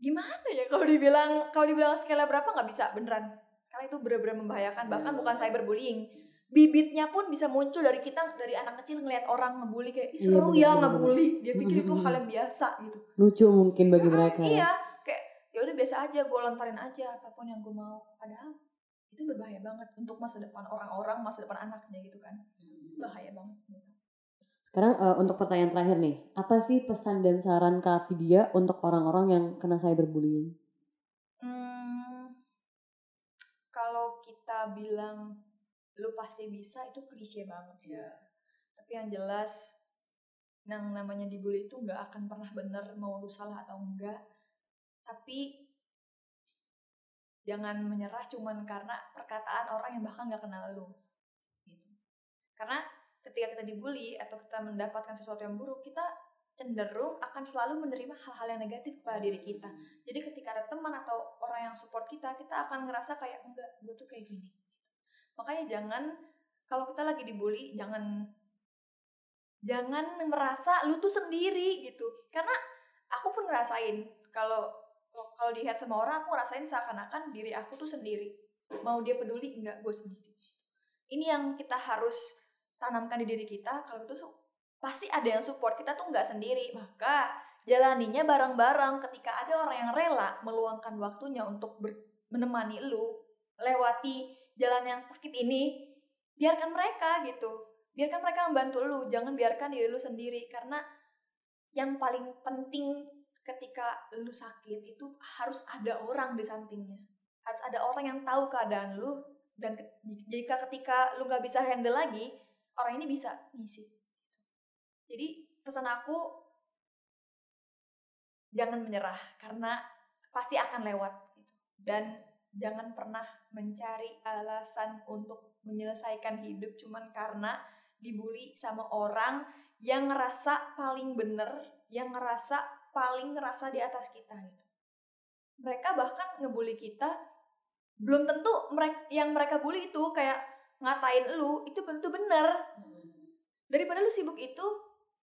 Speaker 1: gimana ya kalau dibilang kalau dibilang skala berapa nggak bisa beneran. Karena itu bener-bener membahayakan bahkan bukan cyberbullying. Bibitnya pun bisa muncul dari kita dari anak kecil ngelihat orang ngebully kayak Ih, seru iya, ya ngebully. Dia pikir itu hal yang biasa gitu.
Speaker 4: Lucu mungkin bagi hmm, mereka.
Speaker 1: Ya. Iya, ya udah biasa aja gue lontarin aja apa pun yang gue mau. Padahal itu berbahaya banget untuk masa depan orang-orang masa depan anaknya gitu kan. Itu bahaya banget gitu.
Speaker 4: sekarang uh, untuk pertanyaan terakhir nih apa sih pesan dan saran Kak Vidya untuk orang-orang yang kena cyberbullying?
Speaker 1: Hmm, kalau kita bilang lu pasti bisa itu klise banget ya. Tapi yang jelas yang namanya dibully itu nggak akan pernah bener mau lu salah atau enggak tapi jangan menyerah cuman karena perkataan orang yang bahkan nggak kenal lu gitu. Karena ketika kita dibully atau kita mendapatkan sesuatu yang buruk kita cenderung akan selalu menerima hal-hal yang negatif pada diri kita. Jadi ketika ada teman atau orang yang support kita kita akan ngerasa kayak enggak gue tuh kayak gini gitu. makanya jangan kalau kita lagi dibully jangan jangan merasa lu tuh sendiri gitu. Karena aku pun ngerasain kalau kalau dilihat sama orang aku ngerasain seakan-akan diri aku tuh sendiri. Mau dia peduli enggak gue sendiri. Ini yang kita harus tanamkan di diri kita kalau itu pasti ada yang support kita tuh nggak sendiri. Maka jalaninya bareng-bareng. Ketika ada orang yang rela meluangkan waktunya untuk menemani lu lewati jalan yang sakit ini biarkan mereka gitu. Biarkan mereka membantu lu. Jangan biarkan diri lu sendiri. Karena yang paling penting ketika lu sakit itu harus ada orang di sampingnya. Harus ada orang yang tahu keadaan lu dan jika ketika lu nggak bisa handle lagi orang ini bisa ngisi. Jadi pesan aku jangan menyerah karena pasti akan lewat gitu. Dan jangan pernah mencari alasan untuk menyelesaikan hidup cuman karena dibully sama orang yang ngerasa paling bener yang ngerasa paling ngerasa di atas kita gitu. Mereka bahkan ngebully kita belum tentu mereka yang mereka bully itu kayak ngatain lu itu tentu bener. Daripada lu sibuk itu,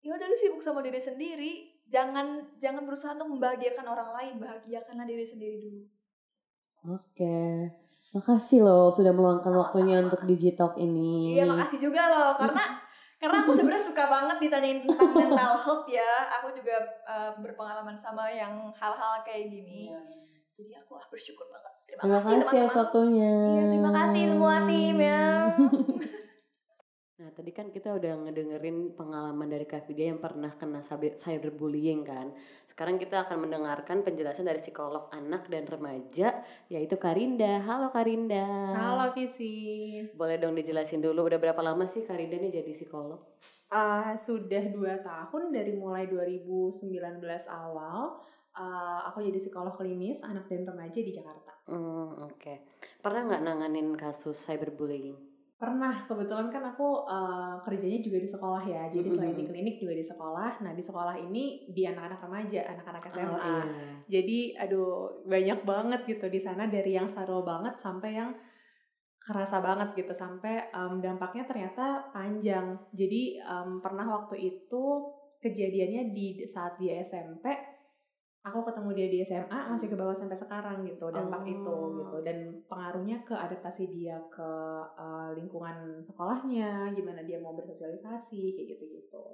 Speaker 1: ya udah lu sibuk sama diri sendiri. Jangan jangan berusaha untuk membahagiakan orang lain, bahagiakanlah diri sendiri dulu.
Speaker 4: Oke. Makasih loh sudah meluangkan waktunya untuk Digitalk ini.
Speaker 1: Iya, makasih juga loh karena karena aku sebenarnya suka banget ditanyain tentang mental health ya. Aku juga uh, berpengalaman sama yang hal-hal kayak gini. Iya, jadi aku ah, bersyukur banget.
Speaker 4: Terima, terima kasih, kasih atas waktunya
Speaker 1: iya, terima kasih semua tim ya.
Speaker 3: Nah tadi kan kita udah ngedengerin pengalaman dari Kak Vidya yang pernah kena cyberbullying kan Sekarang kita akan mendengarkan penjelasan dari psikolog anak dan remaja yaitu Karinda. Halo Karinda.
Speaker 2: Halo Visi.
Speaker 3: Boleh dong dijelasin dulu udah berapa lama sih Karinda nih jadi psikolog?
Speaker 2: Uh, sudah dua tahun dari mulai 2019 awal uh, aku jadi psikolog klinis anak dan remaja di Jakarta.
Speaker 3: Hmm, oke. Okay. Pernah nggak nanganin kasus cyberbullying?
Speaker 2: Pernah, kebetulan kan aku uh, kerjanya juga di sekolah ya. Jadi selain di klinik juga di sekolah. Nah, di sekolah ini di anak-anak remaja, anak-anak SMA. Oh, iya. Jadi aduh banyak banget gitu di sana dari yang seru banget sampai yang kerasa banget gitu sampai um, dampaknya ternyata panjang. Jadi um, pernah waktu itu kejadiannya di saat dia SMP aku ketemu dia di SMA masih ke bawah sampai sekarang gitu dampak oh. itu gitu. Dan pengaruhnya ke adaptasi dia ke uh, lingkungan sekolahnya gimana dia mau bersosialisasi kayak gitu gitu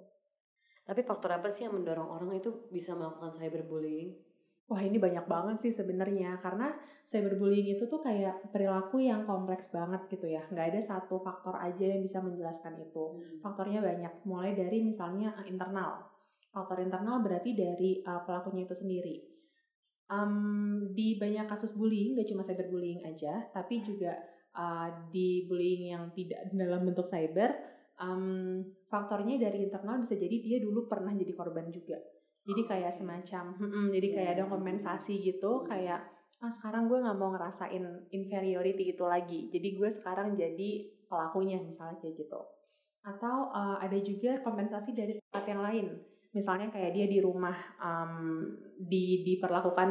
Speaker 3: tapi faktor apa sih yang mendorong orang itu bisa melakukan cyberbullying?
Speaker 2: Wah ini banyak banget sih sebenarnya karena cyberbullying itu tuh kayak perilaku yang kompleks banget gitu ya. Nggak ada satu faktor aja yang bisa menjelaskan itu. Hmm. faktornya banyak mulai dari misalnya internal faktor internal berarti dari uh, pelakunya itu sendiri. Um, di banyak kasus bullying, gak cuma cyberbullying aja, tapi juga uh, di bullying yang tidak dalam bentuk cyber, um, faktornya dari internal bisa jadi dia dulu pernah jadi korban juga. Jadi kayak semacam, hmm, jadi kayak ada kompensasi gitu, kayak ah sekarang gue nggak mau ngerasain inferiority itu lagi, jadi gue sekarang jadi pelakunya misalnya kayak gitu. Atau uh, ada juga kompensasi dari tempat yang lain misalnya kayak dia di rumah um, di diperlakukan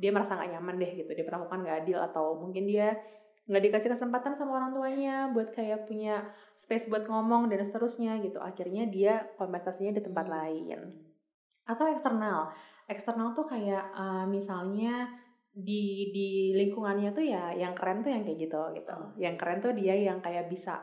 Speaker 2: dia merasa nggak nyaman deh gitu diperlakukan nggak adil atau mungkin dia nggak dikasih kesempatan sama orang tuanya buat kayak punya space buat ngomong dan seterusnya gitu. Akhirnya dia kompensasinya di tempat lain. Atau eksternal. Eksternal tuh kayak uh, misalnya di di lingkungannya tuh ya yang keren tuh yang kayak gitu gitu. Hmm. yang keren tuh dia yang kayak bisa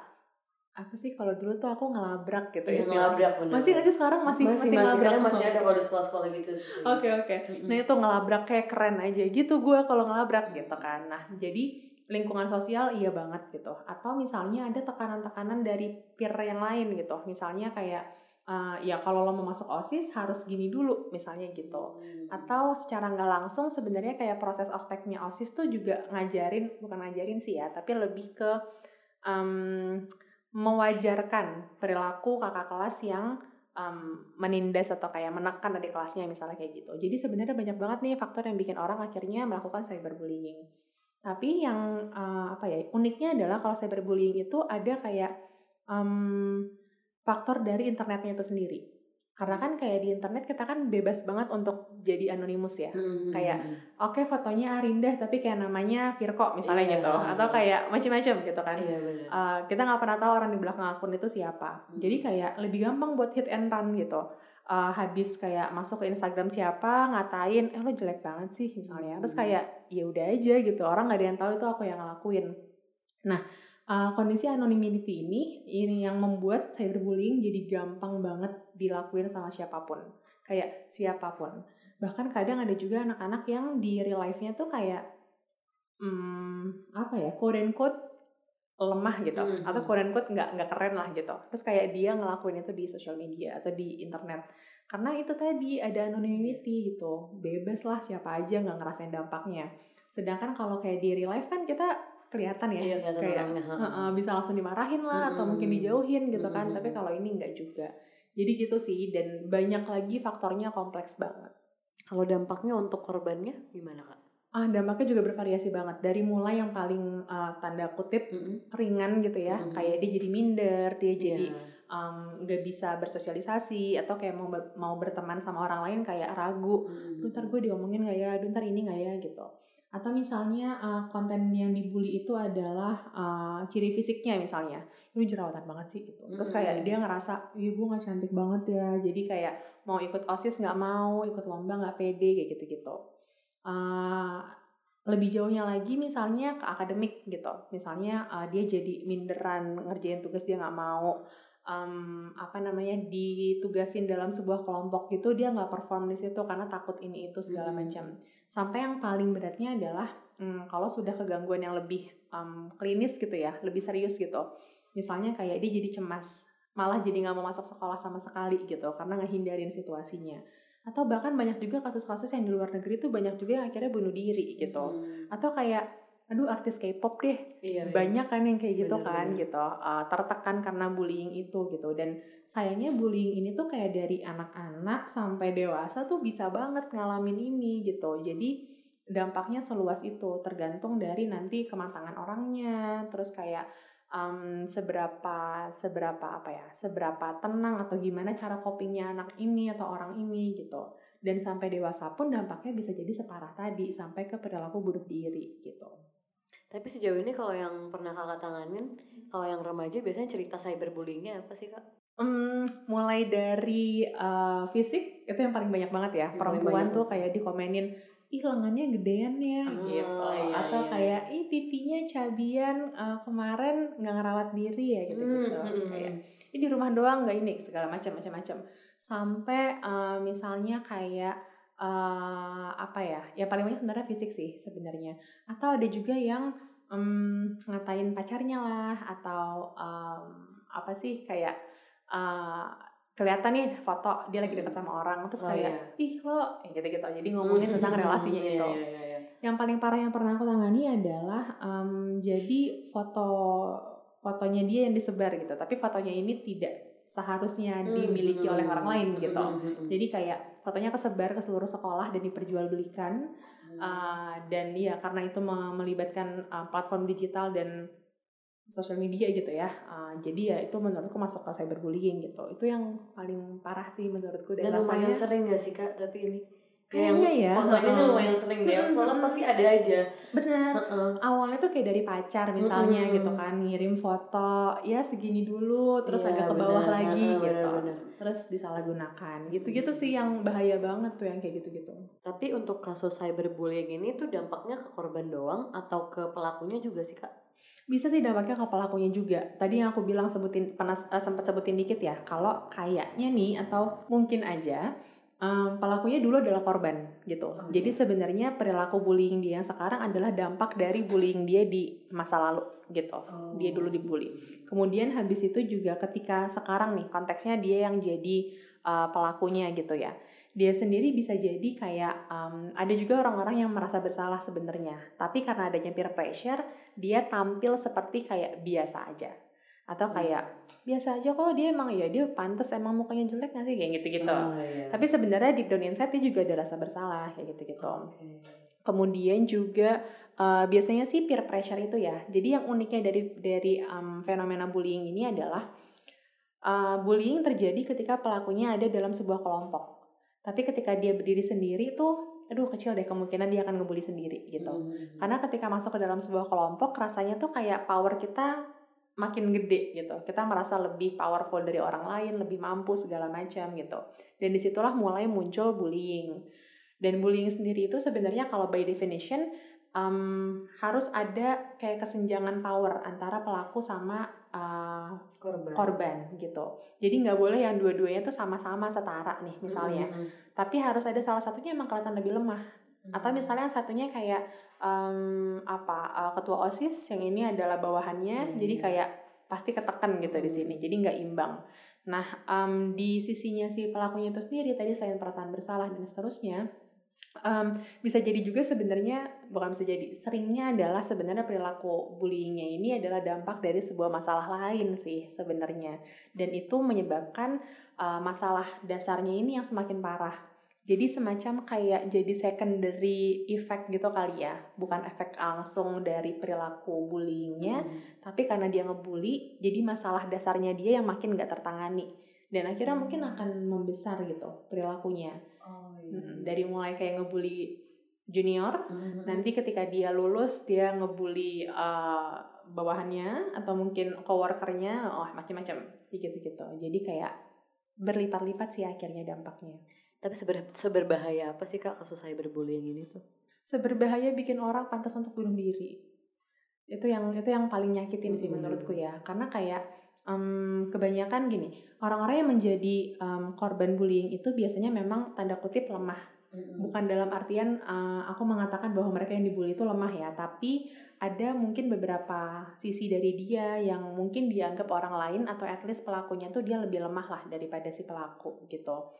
Speaker 2: apa sih? Kalau dulu tuh aku ngelabrak gitu
Speaker 3: ya ngelabrak
Speaker 2: bener. masih sih sekarang? Masih
Speaker 3: masih,
Speaker 2: masih ngelabrak
Speaker 3: masih ada kalau di sekolah-sekolah gitu
Speaker 2: oke oke. Okay, okay. nah itu ngelabrak kayak keren aja. Gitu gue kalau ngelabrak gitu kan. Nah jadi lingkungan sosial iya banget gitu. Atau misalnya ada tekanan-tekanan dari peer yang lain gitu. Misalnya kayak uh, ya kalau lo mau masuk osis harus gini dulu misalnya gitu. Hmm. atau secara nggak langsung sebenarnya kayak proses ospeknya osis tuh juga ngajarin bukan ngajarin sih ya tapi lebih ke um, mewajarkan perilaku kakak kelas yang um, menindas atau kayak menekan adik kelasnya misalnya kayak gitu. Jadi sebenarnya banyak banget nih faktor yang bikin orang akhirnya melakukan cyberbullying. Tapi yang uh, apa ya uniknya adalah kalau cyberbullying itu ada kayak um, faktor dari internetnya itu sendiri karena kan kayak di internet kita kan bebas banget untuk jadi anonimus ya. Hmm. kayak oke okay, fotonya Arinda tapi kayak namanya Virko misalnya iya, gitu. Atau kayak macam-macam gitu kan. Iya, uh, kita nggak pernah tahu orang di belakang akun itu siapa. Hmm. jadi kayak lebih gampang buat hit and run gitu. Uh, habis kayak masuk ke Instagram siapa ngatain eh lo jelek banget sih misalnya. Terus hmm. kayak ya udah aja gitu. Orang nggak ada yang tahu itu aku yang ngelakuin. Nah uh, kondisi anonymity ini ini yang membuat cyberbullying jadi gampang banget dilakuin sama siapa pun. Kayak siapa pun. Bahkan kadang ada juga anak-anak yang di real life-nya tuh kayak hmm, apa ya quote and quote lemah gitu. Mm -hmm. atau quote and quote nggak nggak keren lah gitu. Terus kayak dia ngelakuin itu di sosial media atau di internet. Karena itu tadi ada anonymity gitu. Bebas lah siapa aja nggak ngerasain dampaknya. Sedangkan kalau kayak di real life kan kita kelihatan ya iya, kayak uh, uh, bisa langsung dimarahin lah hmm. atau mungkin dijauhin gitu kan hmm. tapi kalau ini enggak juga jadi gitu sih dan banyak lagi faktornya kompleks banget
Speaker 3: kalau dampaknya untuk korbannya gimana kak
Speaker 2: Ah, dampaknya juga bervariasi banget. Dari mulai yang paling uh, tanda kutip mm -hmm. ringan gitu ya, mm -hmm. kayak dia jadi minder, dia jadi yeah. Um, bisa bersosialisasi atau kayak mau mau berteman sama orang lain kayak ragu, mm -hmm. ntar gue diomongin gak ya, ntar ini gak ya? gitu. Atau misalnya uh, konten yang dibully itu adalah uh, ciri fisiknya misalnya ini jerawatan banget sih gitu. Terus kayak dia ngerasa iya gue nggak cantik banget ya. Jadi kayak mau ikut osis nggak mau ikut lomba nggak pede kayak gitu gitu uh, lebih jauhnya lagi misalnya ke akademik gitu. Misalnya uh, dia jadi minderan ngerjain tugas dia nggak mau um, apa namanya ditugasin dalam sebuah kelompok gitu dia nggak perform di situ karena takut ini itu segala macam. Sampai yang paling beratnya adalah hmm, kalau sudah kegangguan yang lebih um, klinis gitu ya lebih serius gitu misalnya kayak dia jadi cemas malah jadi nggak mau masuk sekolah sama sekali gitu karena ngehindarin situasinya. Atau bahkan banyak juga kasus-kasus yang di luar negeri tuh banyak juga yang akhirnya bunuh diri gitu.
Speaker 4: Hmm.
Speaker 2: atau kayak aduh artis K-pop deh.
Speaker 4: Iya, iya.
Speaker 2: banyak kan yang kayak gitu
Speaker 4: Bener,
Speaker 2: kan
Speaker 4: bener.
Speaker 2: gitu. Uh, tertekan karena bullying itu gitu. Dan sayangnya bullying ini tuh kayak dari anak-anak sampai dewasa tuh bisa banget ngalamin ini gitu. Jadi dampaknya seluas itu tergantung dari nanti kematangan orangnya. Terus kayak um, seberapa seberapa apa ya seberapa tenang atau gimana cara copingnya anak ini atau orang ini gitu. Dan sampai dewasa pun dampaknya bisa jadi separah tadi sampai ke perilaku bunuh diri gitu
Speaker 4: Tapi sejauh ini kalau yang pernah kakak tanganin, kalau yang remaja biasanya cerita cyberbullyingnya apa sih kak?
Speaker 2: Hmm, mulai dari uh, fisik itu yang paling banyak banget ya. Perempuan
Speaker 4: banyak.
Speaker 2: tuh kayak dikomenin, ih lengannya gedean ya
Speaker 4: Ah,
Speaker 2: gitu.
Speaker 4: iya,
Speaker 2: Atau
Speaker 4: iya.
Speaker 2: kayak ih pipinya cabian uh, kemarin nggak ngerawat diri ya gitu-gitu.
Speaker 4: Hmm, hmm,
Speaker 2: Kayak
Speaker 4: hmm.
Speaker 2: ini di rumah doang nggak ini segala macam macam-macam. Sampai uh, misalnya kayak uh, apa ya? Ya paling banyak sebenarnya fisik sih sebenarnya. Atau ada juga yang em, ngatain pacarnya lah atau em, apa sih kayak uh, kelihatan nih foto dia lagi dekat sama orang terus
Speaker 4: Oh,
Speaker 2: kayak ih lo ya gitu-gitu jadi ngomongin tentang relasinya
Speaker 4: Iya,
Speaker 2: itu
Speaker 4: iya, iya, iya.
Speaker 2: yang paling parah yang pernah aku tangani adalah em, jadi foto fotonya dia yang disebar gitu tapi fotonya ini tidak seharusnya dimiliki oleh orang lain gitu
Speaker 4: Hmm, hmm, hmm.
Speaker 2: jadi kayak fotonya kesebar ke seluruh sekolah dan diperjualbelikan. Uh, dan ya karena itu me- melibatkan uh, platform digital dan sosial media gitu ya. Uh, jadi ya itu menurutku masuk ke cyberbullying gitu. Itu yang paling parah sih menurutku dan,
Speaker 4: Dan lumayan
Speaker 2: rasanya
Speaker 4: sering gak sih kak? Tapi ini
Speaker 2: Kayaknya ya,
Speaker 4: Fotonya tuh lumayan sering deh. Soalnya pasti ada aja.
Speaker 2: benar
Speaker 4: Heeh.
Speaker 2: awalnya tuh kayak dari pacar misalnya
Speaker 4: Mm-mm.
Speaker 2: gitu kan ngirim foto ya segini dulu terus
Speaker 4: Iya,
Speaker 2: agak ke bawah
Speaker 4: benar,
Speaker 2: lagi
Speaker 4: heeh,
Speaker 2: gitu
Speaker 4: benar-benar.
Speaker 2: terus disalahgunakan gitu-gitu sih yang bahaya banget tuh yang kayak gitu-gitu
Speaker 4: Tapi untuk kasus cyberbullying ini tuh dampaknya ke korban doang atau ke pelakunya juga sih kak?
Speaker 2: bisa sih dampaknya ke pelakunya juga tadi yang aku bilang sebutin pernah eh, sempat sebutin dikit ya kalau kayaknya nih atau mungkin aja em, pelakunya dulu adalah korban gitu.
Speaker 4: Oh,
Speaker 2: jadi
Speaker 4: iya.
Speaker 2: sebenarnya perilaku bullying dia yang sekarang adalah dampak dari bullying dia di masa lalu gitu. Dia dulu dibully. Kemudian habis itu juga ketika sekarang nih konteksnya dia yang jadi uh, pelakunya gitu ya. Dia sendiri bisa jadi kayak um, ada juga orang-orang yang merasa bersalah sebenarnya. Tapi karena adanya peer pressure dia tampil seperti kayak biasa aja atau
Speaker 4: Hmm.
Speaker 2: kayak biasa aja kok dia emang ya dia pantas emang mukanya jelek nggak sih kayak gitu-gitu
Speaker 4: Oh, iya.
Speaker 2: tapi sebenarnya deep down inside dia juga ada rasa bersalah kayak gitu-gitu
Speaker 4: Oke.
Speaker 2: Kemudian juga uh, biasanya sih peer pressure itu ya. Jadi yang uniknya dari dari um, fenomena bullying ini adalah uh, bullying terjadi ketika pelakunya ada dalam sebuah kelompok. Tapi ketika dia berdiri sendiri tuh, aduh kecil deh kemungkinan dia akan ngebully sendiri gitu.
Speaker 4: Hmm.
Speaker 2: Karena ketika masuk ke dalam sebuah kelompok rasanya tuh kayak power kita makin gede gitu. Kita merasa lebih powerful dari orang lain, lebih mampu segala macam gitu. Dan di situlah mulai muncul bullying. Dan bullying sendiri itu sebenarnya kalau by definition um, harus ada kayak kesenjangan power antara pelaku sama uh,
Speaker 4: korban.
Speaker 2: korban gitu. Jadi nggak boleh yang dua-duanya tuh sama-sama setara nih misalnya.
Speaker 4: Hmm, hmm,
Speaker 2: Tapi harus ada salah satunya emang kelihatan lebih lemah
Speaker 4: hmm.
Speaker 2: atau misalnya yang satunya kayak em, apa uh, ketua osis yang ini adalah bawahannya
Speaker 4: Hmm.
Speaker 2: jadi kayak pasti ketekan gitu di sini jadi nggak imbang nah em, di sisinya si pelakunya itu sendiri tadi selain perasaan bersalah dan seterusnya em, bisa jadi juga sebenarnya bukan bisa jadi seringnya adalah sebenarnya perilaku bullyingnya ini adalah dampak dari sebuah masalah lain sih sebenarnya dan itu menyebabkan uh, masalah dasarnya ini yang semakin parah jadi semacam kayak jadi secondary effect gitu kali ya. Bukan efek langsung dari perilaku bullyingnya
Speaker 4: Hmm.
Speaker 2: tapi karena dia ngebully jadi masalah dasarnya dia yang makin gak tertangani. Dan akhirnya mungkin akan membesar gitu perilakunya.
Speaker 4: Oh, iya.
Speaker 2: Dari mulai kayak ngebully junior
Speaker 4: Hmm.
Speaker 2: nanti ketika dia lulus dia ngebully uh, bawahannya atau mungkin coworkernya oh macam-macam gitu gitu jadi kayak berlipat-lipat sih akhirnya dampaknya
Speaker 4: Tapi seber, seberbahaya apa sih kak kasus cyberbullying ini tuh?
Speaker 2: seberbahaya bikin orang pantas untuk bunuh diri. Itu yang itu yang paling nyakitin sih
Speaker 4: Hmm.
Speaker 2: menurutku ya. Karena kayak em, kebanyakan gini orang-orang yang menjadi em, korban bullying itu biasanya memang tanda kutip lemah. Bukan dalam artian eh, aku mengatakan bahwa mereka yang dibully itu lemah ya tapi ada mungkin beberapa sisi dari dia yang mungkin dianggap orang lain atau at least pelakunya tuh dia lebih lemah lah daripada si pelaku gitu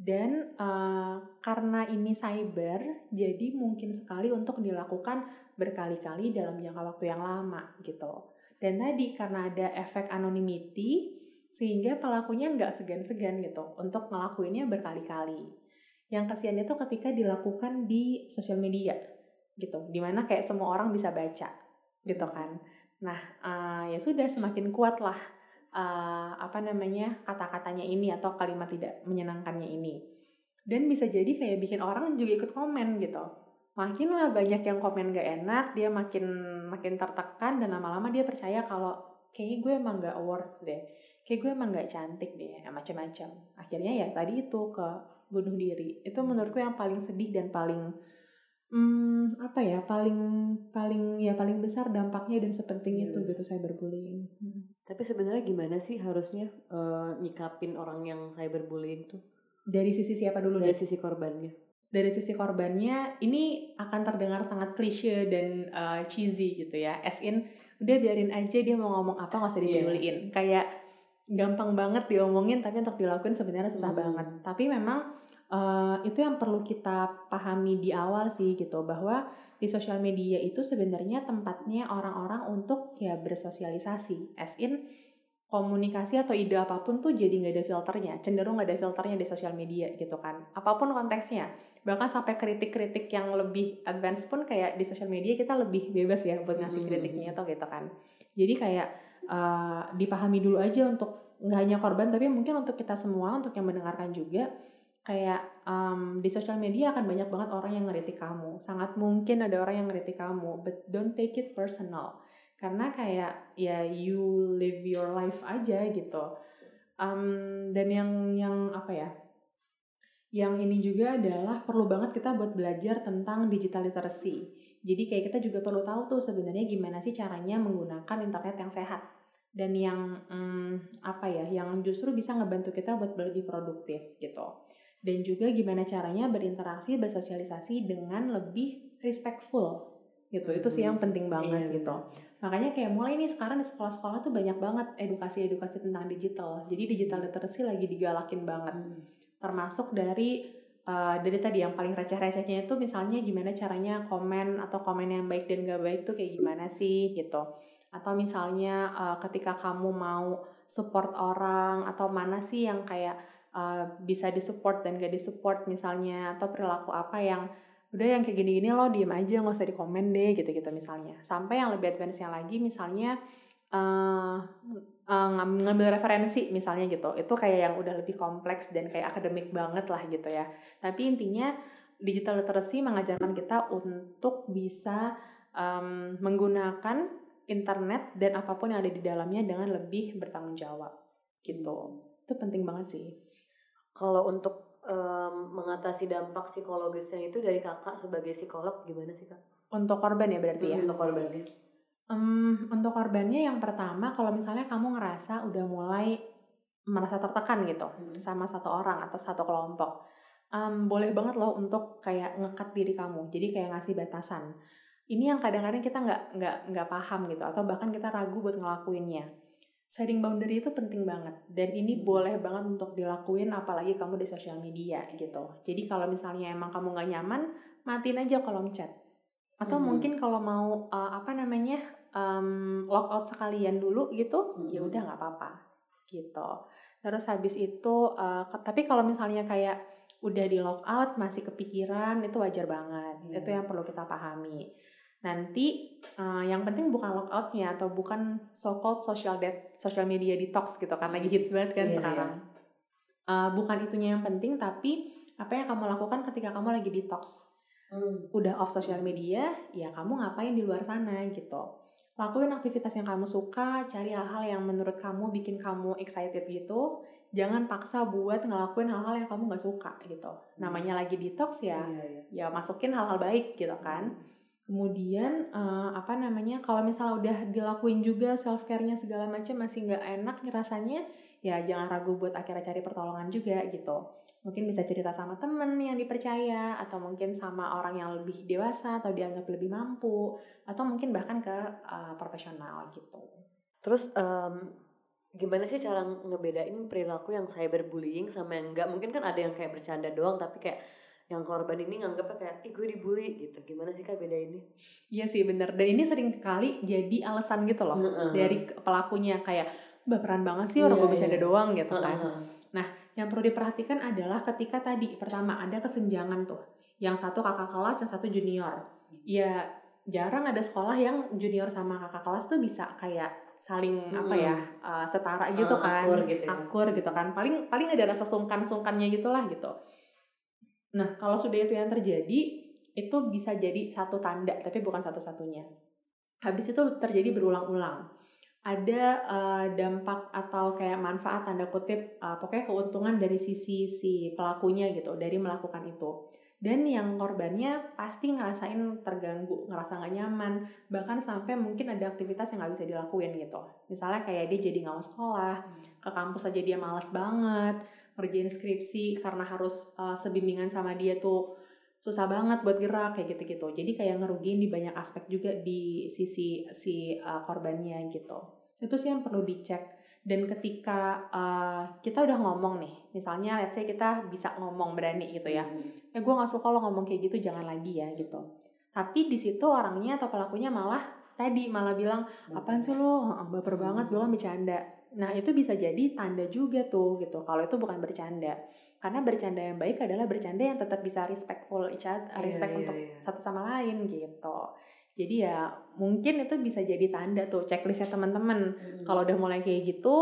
Speaker 2: dan uh, karena ini cyber jadi mungkin sekali untuk dilakukan berkali-kali dalam jangka waktu yang lama gitu. Dan tadi karena ada efek anonymity sehingga pelakunya nggak segan-segan gitu untuk ngelakuinnya berkali-kali. Yang kasihan itu ketika dilakukan di sosial media gitu di mana kayak semua orang bisa baca gitu kan. Nah uh, ya sudah semakin kuat lah uh, apa namanya kata-katanya ini atau kalimat tidak menyenangkannya ini dan bisa jadi kayak bikin orang juga ikut komen gitu makin lah banyak yang komen gak enak dia makin makin tertekan dan lama-lama dia percaya kalau kayak gue emang gak worth deh kayak gue emang gak cantik deh macam-macam akhirnya ya tadi itu ke bunuh diri itu menurutku yang paling sedih dan paling hmm, apa ya paling paling ya paling besar dampaknya dan sepenting yeah. itu gitu cyberbullying.
Speaker 4: Hmm. Tapi sebenarnya gimana sih harusnya uh, nyikapin orang yang cyberbullying tuh?
Speaker 2: Dari sisi siapa dulu?
Speaker 4: Dari nih? sisi korbannya.
Speaker 2: Dari sisi korbannya ini akan terdengar sangat klise dan uh, cheesy gitu ya. As in udah biarin aja dia mau ngomong apa nggak usah iya. dipeduliin. Yeah. Kayak gampang banget diomongin tapi untuk dilakuin sebenarnya susah hmm. banget. Tapi memang uh, itu yang perlu kita pahami di awal sih gitu bahwa di sosial media itu sebenarnya tempatnya orang-orang untuk ya bersosialisasi. As in komunikasi atau ide apa pun tuh jadi nggak ada filternya cenderung nggak ada filternya di sosial media gitu kan. Apa pun konteksnya. Bahkan sampai kritik-kritik yang lebih advance pun kayak di sosial media kita lebih bebas ya buat ngasih hmm. kritiknya atau gitu kan. Jadi kayak uh, dipahami dulu aja untuk nggak hanya korban tapi mungkin untuk kita semua untuk yang mendengarkan juga kayak um, di sosial media akan banyak banget orang yang ngeritik kamu. Sangat mungkin ada orang yang ngeritik kamu but don't take it personal. Karena kayak ya you live your life aja gitu. Um, dan yang yang apa ya yang ini juga adalah perlu banget kita buat belajar tentang digital literacy. Jadi kayak kita juga perlu tahu tuh sebenarnya gimana sih caranya menggunakan internet yang sehat. Dan yang hmm, apa ya yang justru bisa ngebantu kita buat lebih produktif gitu dan juga gimana caranya berinteraksi bersosialisasi dengan lebih respectful. Gitu itu sih yang hmm, penting banget iya, gitu. Makanya kayak mulai nih sekarang di sekolah-sekolah tuh banyak banget edukasi-edukasi tentang digital. Jadi digital literacy lagi digalakin banget. Hmm. termasuk dari uh, dari tadi yang paling receh-recehnya itu misalnya gimana caranya komen atau komen yang baik dan gak baik tuh kayak gimana sih gitu. Atau misalnya uh, ketika kamu mau support orang atau mana sih yang kayak uh, bisa disupport dan gak disupport misalnya atau perilaku apa yang udah yang kayak gini-gini lo diem aja nggak usah di komen deh gitu-gitu misalnya. Sampai yang lebih advance-nya lagi misalnya uh, uh, ngambil referensi misalnya gitu. Itu kayak yang udah lebih kompleks dan kayak akademik banget lah gitu ya. Tapi intinya digital literacy mengajarkan kita untuk bisa um, menggunakan internet dan apa pun yang ada di dalamnya dengan lebih bertanggung jawab gitu. Itu penting banget sih
Speaker 4: kalau untuk um, mengatasi dampak psikologisnya itu dari kakak sebagai psikolog gimana sih kak?
Speaker 2: Untuk korban ya berarti ya?
Speaker 4: Untuk korbannya.
Speaker 2: Um, untuk korbannya yang pertama kalau misalnya kamu ngerasa udah mulai merasa tertekan gitu hmm. sama satu orang atau satu kelompok, um, boleh banget loh untuk kayak ngekat diri kamu. Jadi kayak ngasih batasan. Ini yang kadang-kadang kita nggak nggak nggak paham gitu atau bahkan kita ragu buat ngelakuinnya setting boundary itu penting banget dan ini hmm. boleh banget untuk dilakuin apalagi kamu di sosial media gitu jadi kalau misalnya emang kamu nggak nyaman matiin aja kolom chat atau hmm. mungkin kalau mau uh, apa namanya um, out sekalian dulu gitu ya hmm. ya udah nggak apa-apa gitu terus habis itu uh, tapi kalau misalnya kayak udah di lock out masih kepikiran itu wajar banget hmm. itu yang perlu kita pahami nanti uh, yang penting bukan lockoutnya atau bukan so called social debt social media detox gitu kan lagi hits banget kan yeah, sekarang. Yeah. Uh, bukan itunya yang penting tapi apa yang kamu lakukan ketika kamu lagi detox? Hmm. udah off social media ya kamu ngapain di luar sana gitu. Lakuin aktivitas yang kamu suka cari hal-hal yang menurut kamu bikin kamu excited gitu. Jangan paksa buat ngelakuin hal-hal yang kamu nggak suka gitu. Namanya lagi detox ya yeah, yeah. ya masukin hal-hal baik gitu kan. Hmm Kemudian uh, apa namanya kalau misalnya udah dilakuin juga self care-nya segala macam masih nggak enak rasanya, ya jangan ragu buat akhirnya cari pertolongan juga gitu. Mungkin bisa cerita sama temen yang dipercaya atau mungkin sama orang yang lebih dewasa atau dianggap lebih mampu atau mungkin bahkan ke uh, profesional gitu.
Speaker 4: Terus um,
Speaker 3: gimana sih cara ngebedain perilaku yang cyberbullying sama yang enggak mungkin kan ada yang kayak bercanda doang tapi kayak yang korban ini nganggapnya kayak ih gue dibully gitu gimana sih kak beda ini
Speaker 2: Iya sih bener dan ini sering kali jadi alasan gitu loh
Speaker 3: Heeh.
Speaker 2: dari pelakunya kayak baperan banget sih orang
Speaker 3: Iya,
Speaker 2: gue bercanda
Speaker 3: iya.
Speaker 2: doang gitu kan.
Speaker 3: Heeh.
Speaker 2: Yang perlu diperhatikan adalah ketika tadi pertama ada kesenjangan tuh, yang satu kakak kelas, yang satu junior. Ya jarang ada sekolah yang junior sama kakak kelas tuh bisa kayak saling apa ya uh, setara gitu
Speaker 3: Ah,
Speaker 2: kan,
Speaker 3: akur gitu ya.
Speaker 2: akur gitu kan. Paling paling ada rasa sungkan-sungkannya gitulah gitu. Nah kalau sudah itu yang terjadi itu bisa jadi satu tanda tapi bukan satu-satunya. Habis itu terjadi berulang-ulang. Ada uh, dampak atau kayak manfaat tanda kutip uh, pokoknya keuntungan dari sisi si pelakunya gitu dari melakukan itu. Dan yang korbannya pasti ngerasain terganggu ngerasa nggak nyaman bahkan sampai mungkin ada aktivitas yang nggak bisa dilakuin gitu. Misalnya kayak dia jadi nggak mau sekolah ke kampus aja dia malas banget ngerjain skripsi karena harus uh, sebimbingan sama dia tuh susah banget buat gerak kayak gitu-gitu. Jadi kayak ngerugiin di banyak aspek juga di sisi si uh, korbannya gitu. Itu sih yang perlu dicek. Dan ketika uh, kita udah ngomong nih, misalnya let's say kita bisa ngomong berani gitu ya. Ya gue gak suka lo ngomong kayak gitu, jangan lagi ya gitu. Tapi di situ orangnya atau pelakunya malah tadi malah bilang apaan sih lo baper banget gue kan bercanda nah itu bisa jadi tanda juga tuh gitu. Kalau itu bukan bercanda. Karena bercanda yang baik adalah bercanda yang tetap bisa respectful each other,
Speaker 3: Iya,
Speaker 2: respect
Speaker 3: iya,
Speaker 2: untuk
Speaker 3: iya.
Speaker 2: satu sama lain gitu. Jadi ya mungkin itu bisa jadi tanda tuh checklistnya teman-teman.
Speaker 3: Hmm.
Speaker 2: kalau udah mulai kayak gitu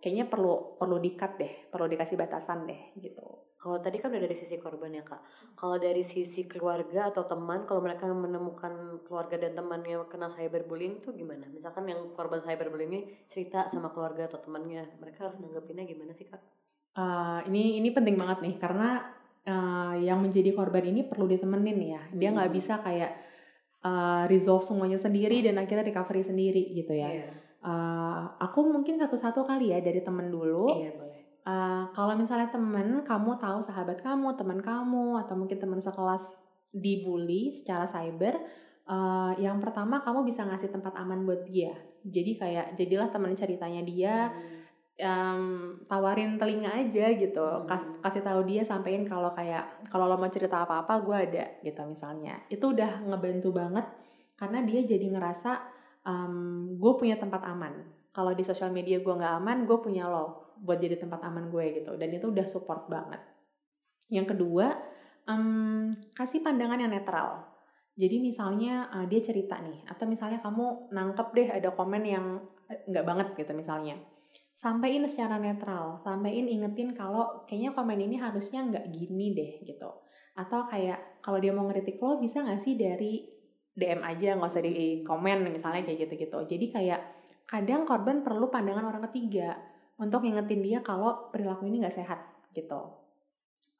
Speaker 2: kayaknya perlu perlu dikat deh perlu dikasih batasan deh gitu
Speaker 3: Kalau tadi kan udah dari sisi korban ya kak. Kalau dari sisi keluarga atau teman, kalau mereka menemukan keluarga dan temannya kena cyberbullying tuh gimana? Misalkan yang korban cyberbullying ini cerita sama keluarga atau temannya, mereka harus nanggepinnya gimana sih kak?
Speaker 2: Uh, ini ini penting banget nih karena uh, yang menjadi korban ini perlu ditemenin ya. Dia nggak
Speaker 3: Hmm.
Speaker 2: bisa kayak uh, resolve semuanya sendiri dan akhirnya recovery sendiri gitu ya.
Speaker 3: Iya,
Speaker 2: Uh, aku mungkin satu-satu kali ya dari temen dulu.
Speaker 3: iya.
Speaker 2: Uh, kalau misalnya temen, kamu tahu sahabat kamu, teman kamu, atau mungkin teman sekelas dibully secara cyber, uh, yang pertama kamu bisa ngasih tempat aman buat dia. Jadi kayak jadilah teman ceritanya dia, um, tawarin telinga aja gitu.
Speaker 3: Hmm.
Speaker 2: Kas, kasih tahu dia sampein kalau kayak kalau lo mau cerita apa apa gue ada gitu misalnya. Itu udah ngebantu banget karena dia jadi ngerasa um, gue punya tempat aman. Kalau di sosial media gue nggak aman gue punya lo buat jadi tempat aman gue gitu. Dan itu udah support banget. Yang kedua um, kasih pandangan yang netral. Jadi misalnya uh, dia cerita nih atau misalnya kamu nangkep deh ada komen yang eh, nggak banget gitu misalnya. Sampaiin secara netral, sampaiin ingetin kalau kayaknya komen ini harusnya nggak gini deh gitu. Atau kayak kalau dia mau ngeritik lo bisa nggak sih dari DM aja nggak usah di komen misalnya kayak gitu-gitu. Jadi kayak kadang korban perlu pandangan orang ketiga untuk ngingetin dia kalau perilaku ini nggak sehat gitu.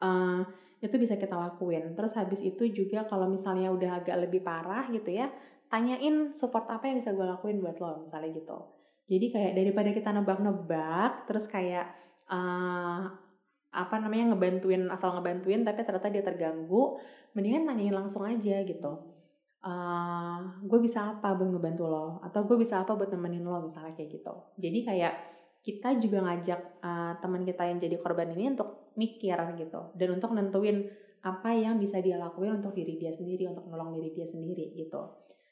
Speaker 2: Eh, itu bisa kita lakuin. Terus habis itu juga kalau misalnya udah agak lebih parah gitu ya, tanyain support apa yang bisa gue lakuin buat lo misalnya gitu. Jadi kayak daripada kita nebak-nebak, terus kayak eh apa namanya ngebantuin asal ngebantuin tapi ternyata dia terganggu, mendingan tanyain langsung aja gitu. eh gue bisa apa buat ngebantu lo atau gue bisa apa buat nemenin lo misalnya kayak gitu. Jadi kayak kita juga ngajak eh, teman kita yang jadi korban ini untuk mikir gitu dan untuk nentuin apa yang bisa dia lakuin untuk diri dia sendiri, untuk nolong diri dia sendiri gitu.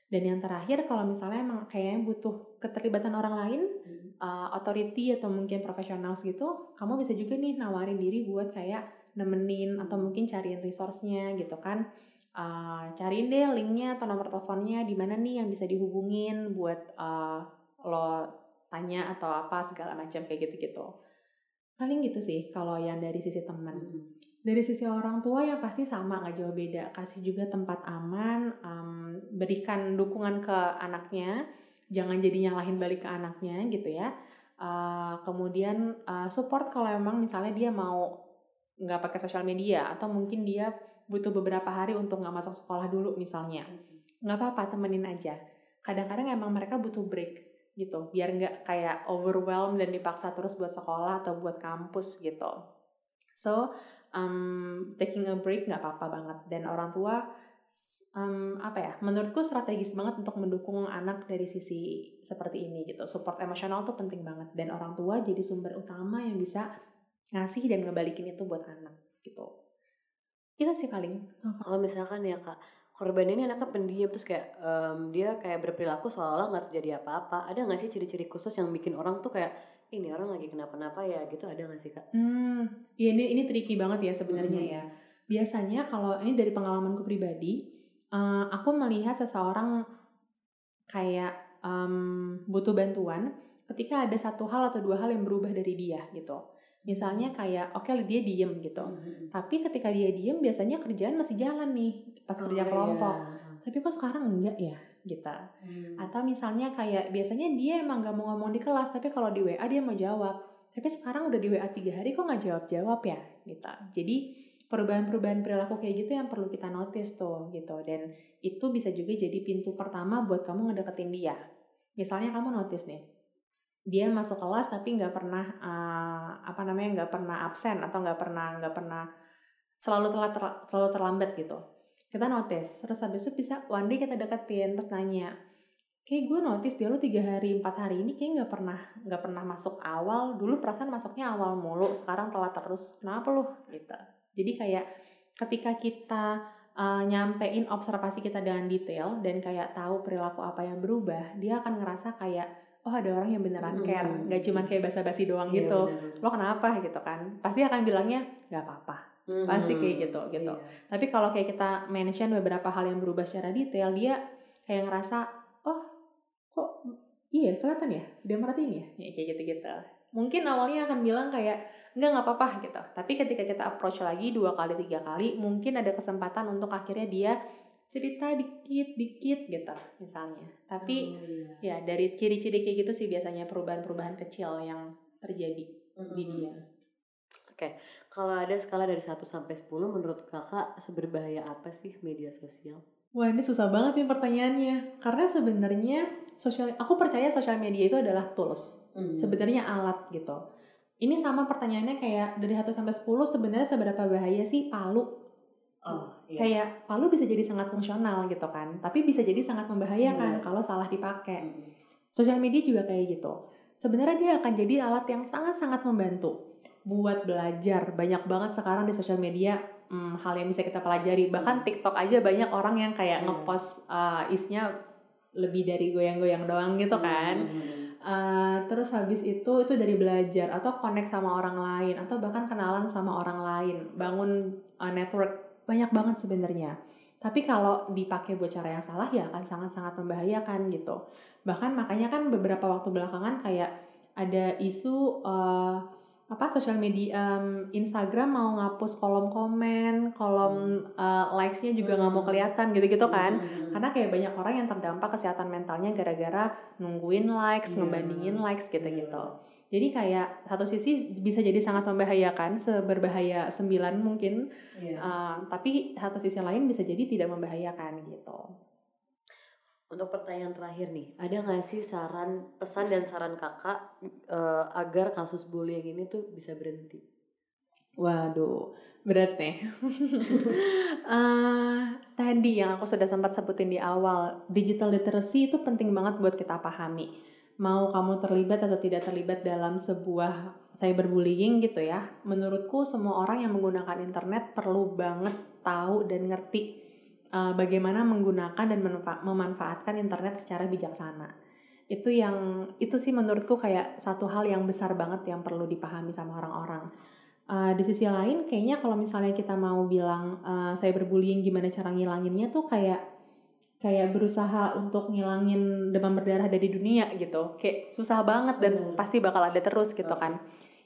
Speaker 2: Dan yang terakhir kalau misalnya emang kayaknya butuh keterlibatan orang lain, uh, authority atau mungkin profesional gitu, kamu bisa juga nih nawarin diri buat kayak nemenin atau mungkin cariin resource-nya gitu kan. Uh, cariin deh linknya atau nomor teleponnya di mana nih yang bisa dihubungin buat uh, lo tanya atau apa segala macam kayak gitu-gitu. Paling gitu sih kalau yang dari sisi teman dari sisi orang tua ya pasti sama nggak jauh beda. Kasih juga tempat aman um, berikan dukungan ke anaknya. Jangan jadi nyalahin balik ke anaknya gitu ya. Uh, kemudian uh, support kalau emang misalnya dia mau nggak pakai sosial media atau mungkin dia butuh beberapa hari untuk nggak masuk sekolah dulu misalnya. Nggak apa-apa temenin aja. Kadang-kadang emang mereka butuh break gitu biar nggak kayak overwhelmed dan dipaksa terus buat sekolah atau buat kampus gitu. So um, taking a break nggak apa-apa banget. Dan orang tua em, apa ya menurutku strategis banget untuk mendukung anak dari sisi seperti ini gitu. Support emosional tuh penting banget. Dan orang tua jadi sumber utama yang bisa ngasih dan ngebalikin itu buat anak gitu. Itu sih paling.
Speaker 4: Kalau misalkan ya kak, korban ini anaknya pendiam terus kayak em, dia kayak berperilaku seolah-olah nggak terjadi apa-apa. Ada nggak sih ciri-ciri khusus yang bikin orang tuh kayak ini orang lagi kenapa-napa ya gitu ada nggak sih kak?
Speaker 2: Hmm, ya ini ini tricky banget ya sebenarnya
Speaker 4: Mhm.
Speaker 2: ya. Biasanya kalau ini dari pengalamanku pribadi, eh, aku melihat seseorang kayak em, butuh bantuan ketika ada satu hal atau dua hal yang berubah dari dia gitu. Misalnya kayak oke dia diem gitu,
Speaker 4: Mhm.
Speaker 2: tapi ketika dia diem biasanya kerjaan masih jalan nih pas kerja
Speaker 4: Oh,
Speaker 2: kelompok.
Speaker 4: iya.
Speaker 2: Tapi kok sekarang enggak ya gitu.
Speaker 4: Hmm.
Speaker 2: Atau misalnya kayak biasanya dia emang gak mau ngomong di kelas, tapi kalau di WA dia mau jawab. Tapi sekarang udah di WA tiga hari kok nggak jawab-jawab ya gitu. Jadi perubahan-perubahan perilaku kayak gitu yang perlu kita notice tuh gitu. Dan itu bisa juga jadi pintu pertama buat kamu ngedeketin dia. Misalnya kamu notice nih, dia masuk kelas tapi nggak pernah eh, apa namanya nggak pernah absen atau nggak pernah nggak pernah selalu telat ter- selalu terlambat gitu. Kita notice terus habis itu bisa one day kita deketin terus nanya kayak gue notice dia lu tiga hari empat hari ini kayak nggak pernah nggak pernah masuk awal. Dulu perasaan masuknya awal mulu sekarang telat terus. Kenapa lu? Gitu. Jadi kayak ketika kita uh, nyampein observasi kita dengan detail dan kayak tahu perilaku apa yang berubah dia akan ngerasa kayak oh ada orang yang beneran care
Speaker 4: Hmm.
Speaker 2: nggak cuman kayak basa-basi doang
Speaker 4: Iya,
Speaker 2: gitu lo kenapa gitu kan pasti akan bilangnya nggak apa-apa pasti kayak gitu, gitu.
Speaker 4: Iya.
Speaker 2: tapi kalau kayak kita mention beberapa hal yang berubah secara detail, dia kayak ngerasa, oh kok iya kelihatan ya, dia merhatiin ya, ya kayak gitu-gitu. Mungkin awalnya akan bilang kayak enggak nggak apa-apa gitu. Tapi ketika kita approach lagi dua kali tiga kali, mungkin ada kesempatan untuk akhirnya dia cerita dikit-dikit gitu misalnya. Tapi
Speaker 4: Oh, iya.
Speaker 2: ya dari ciri-ciri kayak gitu sih biasanya perubahan-perubahan kecil yang terjadi di
Speaker 4: Mhm.
Speaker 2: dia.
Speaker 4: Kalau ada skala dari 1 sampai 10 menurut kakak seberbahaya apa sih media sosial?
Speaker 2: Wah ini susah banget nih pertanyaannya Karena sebenarnya sosial aku percaya sosial media itu adalah tools
Speaker 4: Hmm.
Speaker 2: Sebenarnya alat gitu Ini sama pertanyaannya kayak dari 1 sampai 10 sebenarnya seberapa bahaya sih palu
Speaker 4: Oh, iya.
Speaker 2: Kayak palu bisa jadi sangat fungsional gitu kan Tapi bisa jadi sangat membahayakan
Speaker 4: Iya.
Speaker 2: kalau salah dipakai
Speaker 4: Mm.
Speaker 2: Sosial media juga kayak gitu Sebenarnya dia akan jadi alat yang sangat-sangat membantu Buat belajar Banyak banget sekarang di sosial media hmm, hal yang bisa kita pelajari bahkan TikTok aja banyak orang yang kayak
Speaker 4: Hmm.
Speaker 2: ngepost uh, isinya lebih dari goyang-goyang doang gitu kan
Speaker 4: Hmm.
Speaker 2: Uh, terus habis itu itu dari belajar atau connect sama orang lain atau bahkan kenalan sama orang lain bangun uh, network banyak banget sebenarnya tapi kalau dipakai buat cara yang salah ya akan sangat-sangat membahayakan gitu bahkan makanya kan beberapa waktu belakangan kayak ada isu uh, apa sosial media um, Instagram mau ngapus kolom komen kolom uh, likes-nya juga nggak mau
Speaker 4: Hmm.
Speaker 2: kelihatan gitu-gitu kan
Speaker 4: Hmm.
Speaker 2: karena kayak banyak orang yang terdampak kesehatan mentalnya gara-gara nungguin likes,
Speaker 4: Iya.
Speaker 2: ngebandingin likes gitu-gitu.
Speaker 4: Iya.
Speaker 2: Jadi kayak satu sisi bisa jadi sangat membahayakan, seberbahaya sembilan mungkin,
Speaker 4: Iya.
Speaker 2: uh, tapi satu sisi lain bisa jadi tidak membahayakan gitu.
Speaker 4: Untuk pertanyaan terakhir nih, ada nggak sih saran, pesan dan saran kakak eh, agar kasus bullying ini tuh bisa berhenti?
Speaker 2: Waduh, berat nih. Eh, tadi yang aku sudah sempat sebutin di awal, digital literacy itu penting banget buat kita pahami. Mau kamu terlibat atau tidak terlibat dalam sebuah cyberbullying gitu ya, menurutku semua orang yang menggunakan internet perlu banget tahu dan ngerti eh, bagaimana menggunakan dan memanfaatkan internet secara bijaksana. Itu yang itu sih menurutku kayak satu hal yang besar banget yang perlu dipahami sama orang-orang. Uh, di sisi lain kayaknya kalau misalnya kita mau bilang uh, cyberbullying gimana cara ngilanginnya tuh kayak kayak berusaha untuk ngilangin demam berdarah dari dunia gitu. Kayak susah banget dan
Speaker 4: Hmm.
Speaker 2: pasti bakal ada terus gitu
Speaker 4: Hmm.
Speaker 2: kan.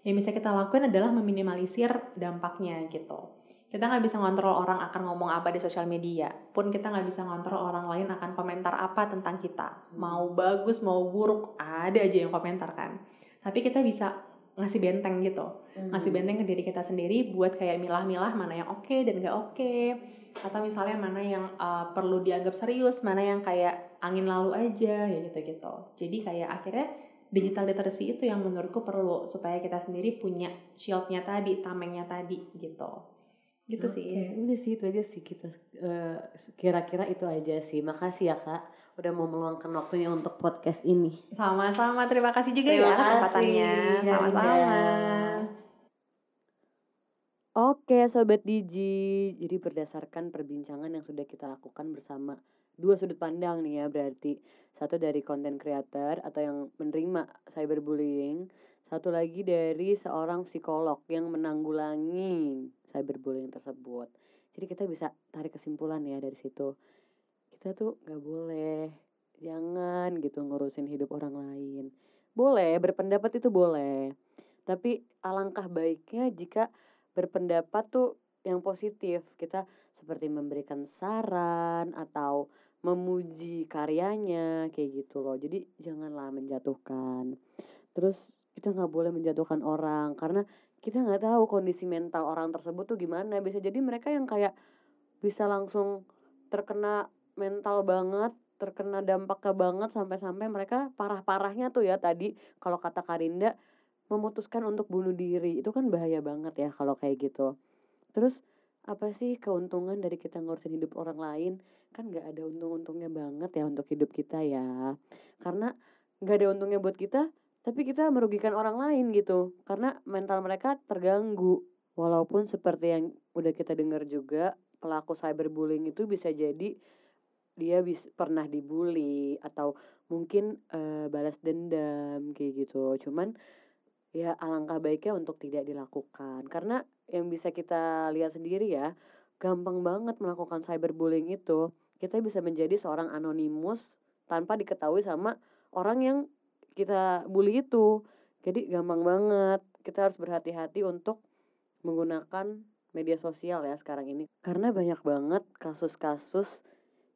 Speaker 2: Yang bisa kita lakuin adalah meminimalisir dampaknya gitu. Kita nggak bisa ngontrol orang akan ngomong apa di sosial media pun kita nggak bisa ngontrol orang lain akan komentar apa tentang kita. Mau bagus mau buruk ada aja yang komentar kan. Tapi kita bisa ngasih benteng gitu. Ngasih benteng ke diri kita sendiri buat kayak milah-milah mana yang oke dan gak oke. Atau misalnya mana yang uh, perlu dianggap serius mana yang kayak angin lalu aja ya gitu-gitu. Jadi kayak akhirnya digital literacy itu yang menurutku perlu supaya kita sendiri punya shieldnya tadi tamengnya tadi gitu. Gitu sih.
Speaker 4: Oke, udah sih itu aja sih kita eh, kira-kira itu aja sih. Makasih ya kak, udah mau meluangkan waktunya untuk podcast ini.
Speaker 2: sama-sama terima kasih juga
Speaker 4: Terima
Speaker 2: ya kesempatannya. sama-sama
Speaker 4: Indah.
Speaker 3: Oke Sobat Digi, jadi berdasarkan perbincangan yang sudah kita lakukan bersama dua sudut pandang nih ya berarti. Satu dari content creator atau yang menerima cyberbullying. Satu lagi dari seorang psikolog yang menanggulangi cyberbullying tersebut. Jadi kita bisa tarik kesimpulan ya dari situ Kita tuh gak boleh, jangan gitu ngurusin hidup orang lain. Boleh, berpendapat itu boleh. Tapi alangkah baiknya jika berpendapat tuh yang positif. Kita seperti memberikan saran atau memuji karyanya kayak gitu loh. Jadi janganlah menjatuhkan. Terus kita nggak boleh menjatuhkan orang karena kita nggak tahu kondisi mental orang tersebut tuh gimana. Bisa jadi mereka yang kayak bisa langsung terkena mental banget terkena dampaknya banget sampai-sampai mereka parah-parahnya tuh ya tadi kalau kata Karinda memutuskan untuk bunuh diri. Itu kan bahaya banget ya kalau kayak gitu. Terus apa sih keuntungan dari kita ngurusin hidup orang lain? Kan nggak ada untung-untungnya banget ya untuk hidup kita ya. Karena nggak ada untungnya buat kita tapi kita merugikan orang lain gitu. Karena mental mereka terganggu. Walaupun seperti yang udah kita dengar juga pelaku cyberbullying itu bisa jadi dia bis, pernah dibully atau mungkin eh, balas dendam kayak gitu. Cuman ya alangkah baiknya untuk tidak dilakukan. Karena yang bisa kita lihat sendiri ya gampang banget melakukan cyberbullying itu. Kita bisa menjadi seorang anonimus tanpa diketahui sama orang yang kita bully itu. Jadi gampang banget. Kita harus berhati-hati untuk menggunakan media sosial ya sekarang ini. Karena banyak banget kasus-kasus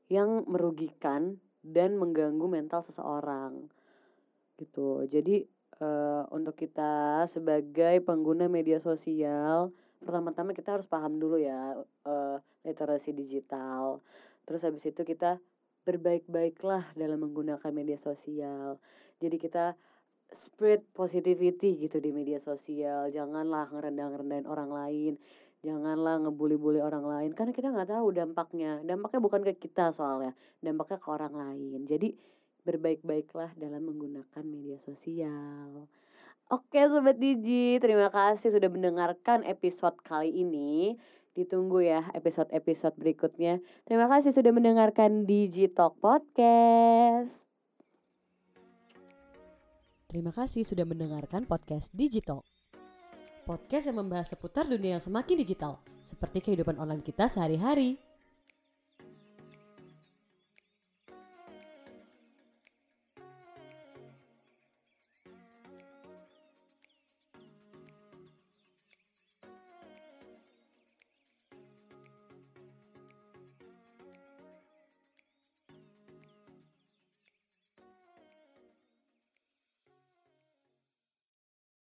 Speaker 3: yang merugikan dan mengganggu mental seseorang gitu. Jadi uh, untuk kita sebagai pengguna media sosial pertama-tama kita harus paham dulu ya uh, literasi digital. Terus habis itu kita berbaik-baiklah dalam menggunakan media sosial. Jadi kita spread positivity gitu di media sosial. Janganlah ngerendah-rendahin orang lain janganlah ngebully-bully orang lain karena kita nggak tahu dampaknya dampaknya bukan ke kita soalnya dampaknya ke orang lain jadi berbaik-baiklah dalam menggunakan media sosial. Oke Sobat Digi, terima kasih sudah mendengarkan episode kali ini. Ditunggu ya episode-episode berikutnya. Terima kasih sudah mendengarkan Digi Talk Podcast.
Speaker 4: Terima kasih sudah mendengarkan podcast Digital. Podcast yang membahas seputar dunia yang semakin digital, seperti kehidupan online kita sehari-hari.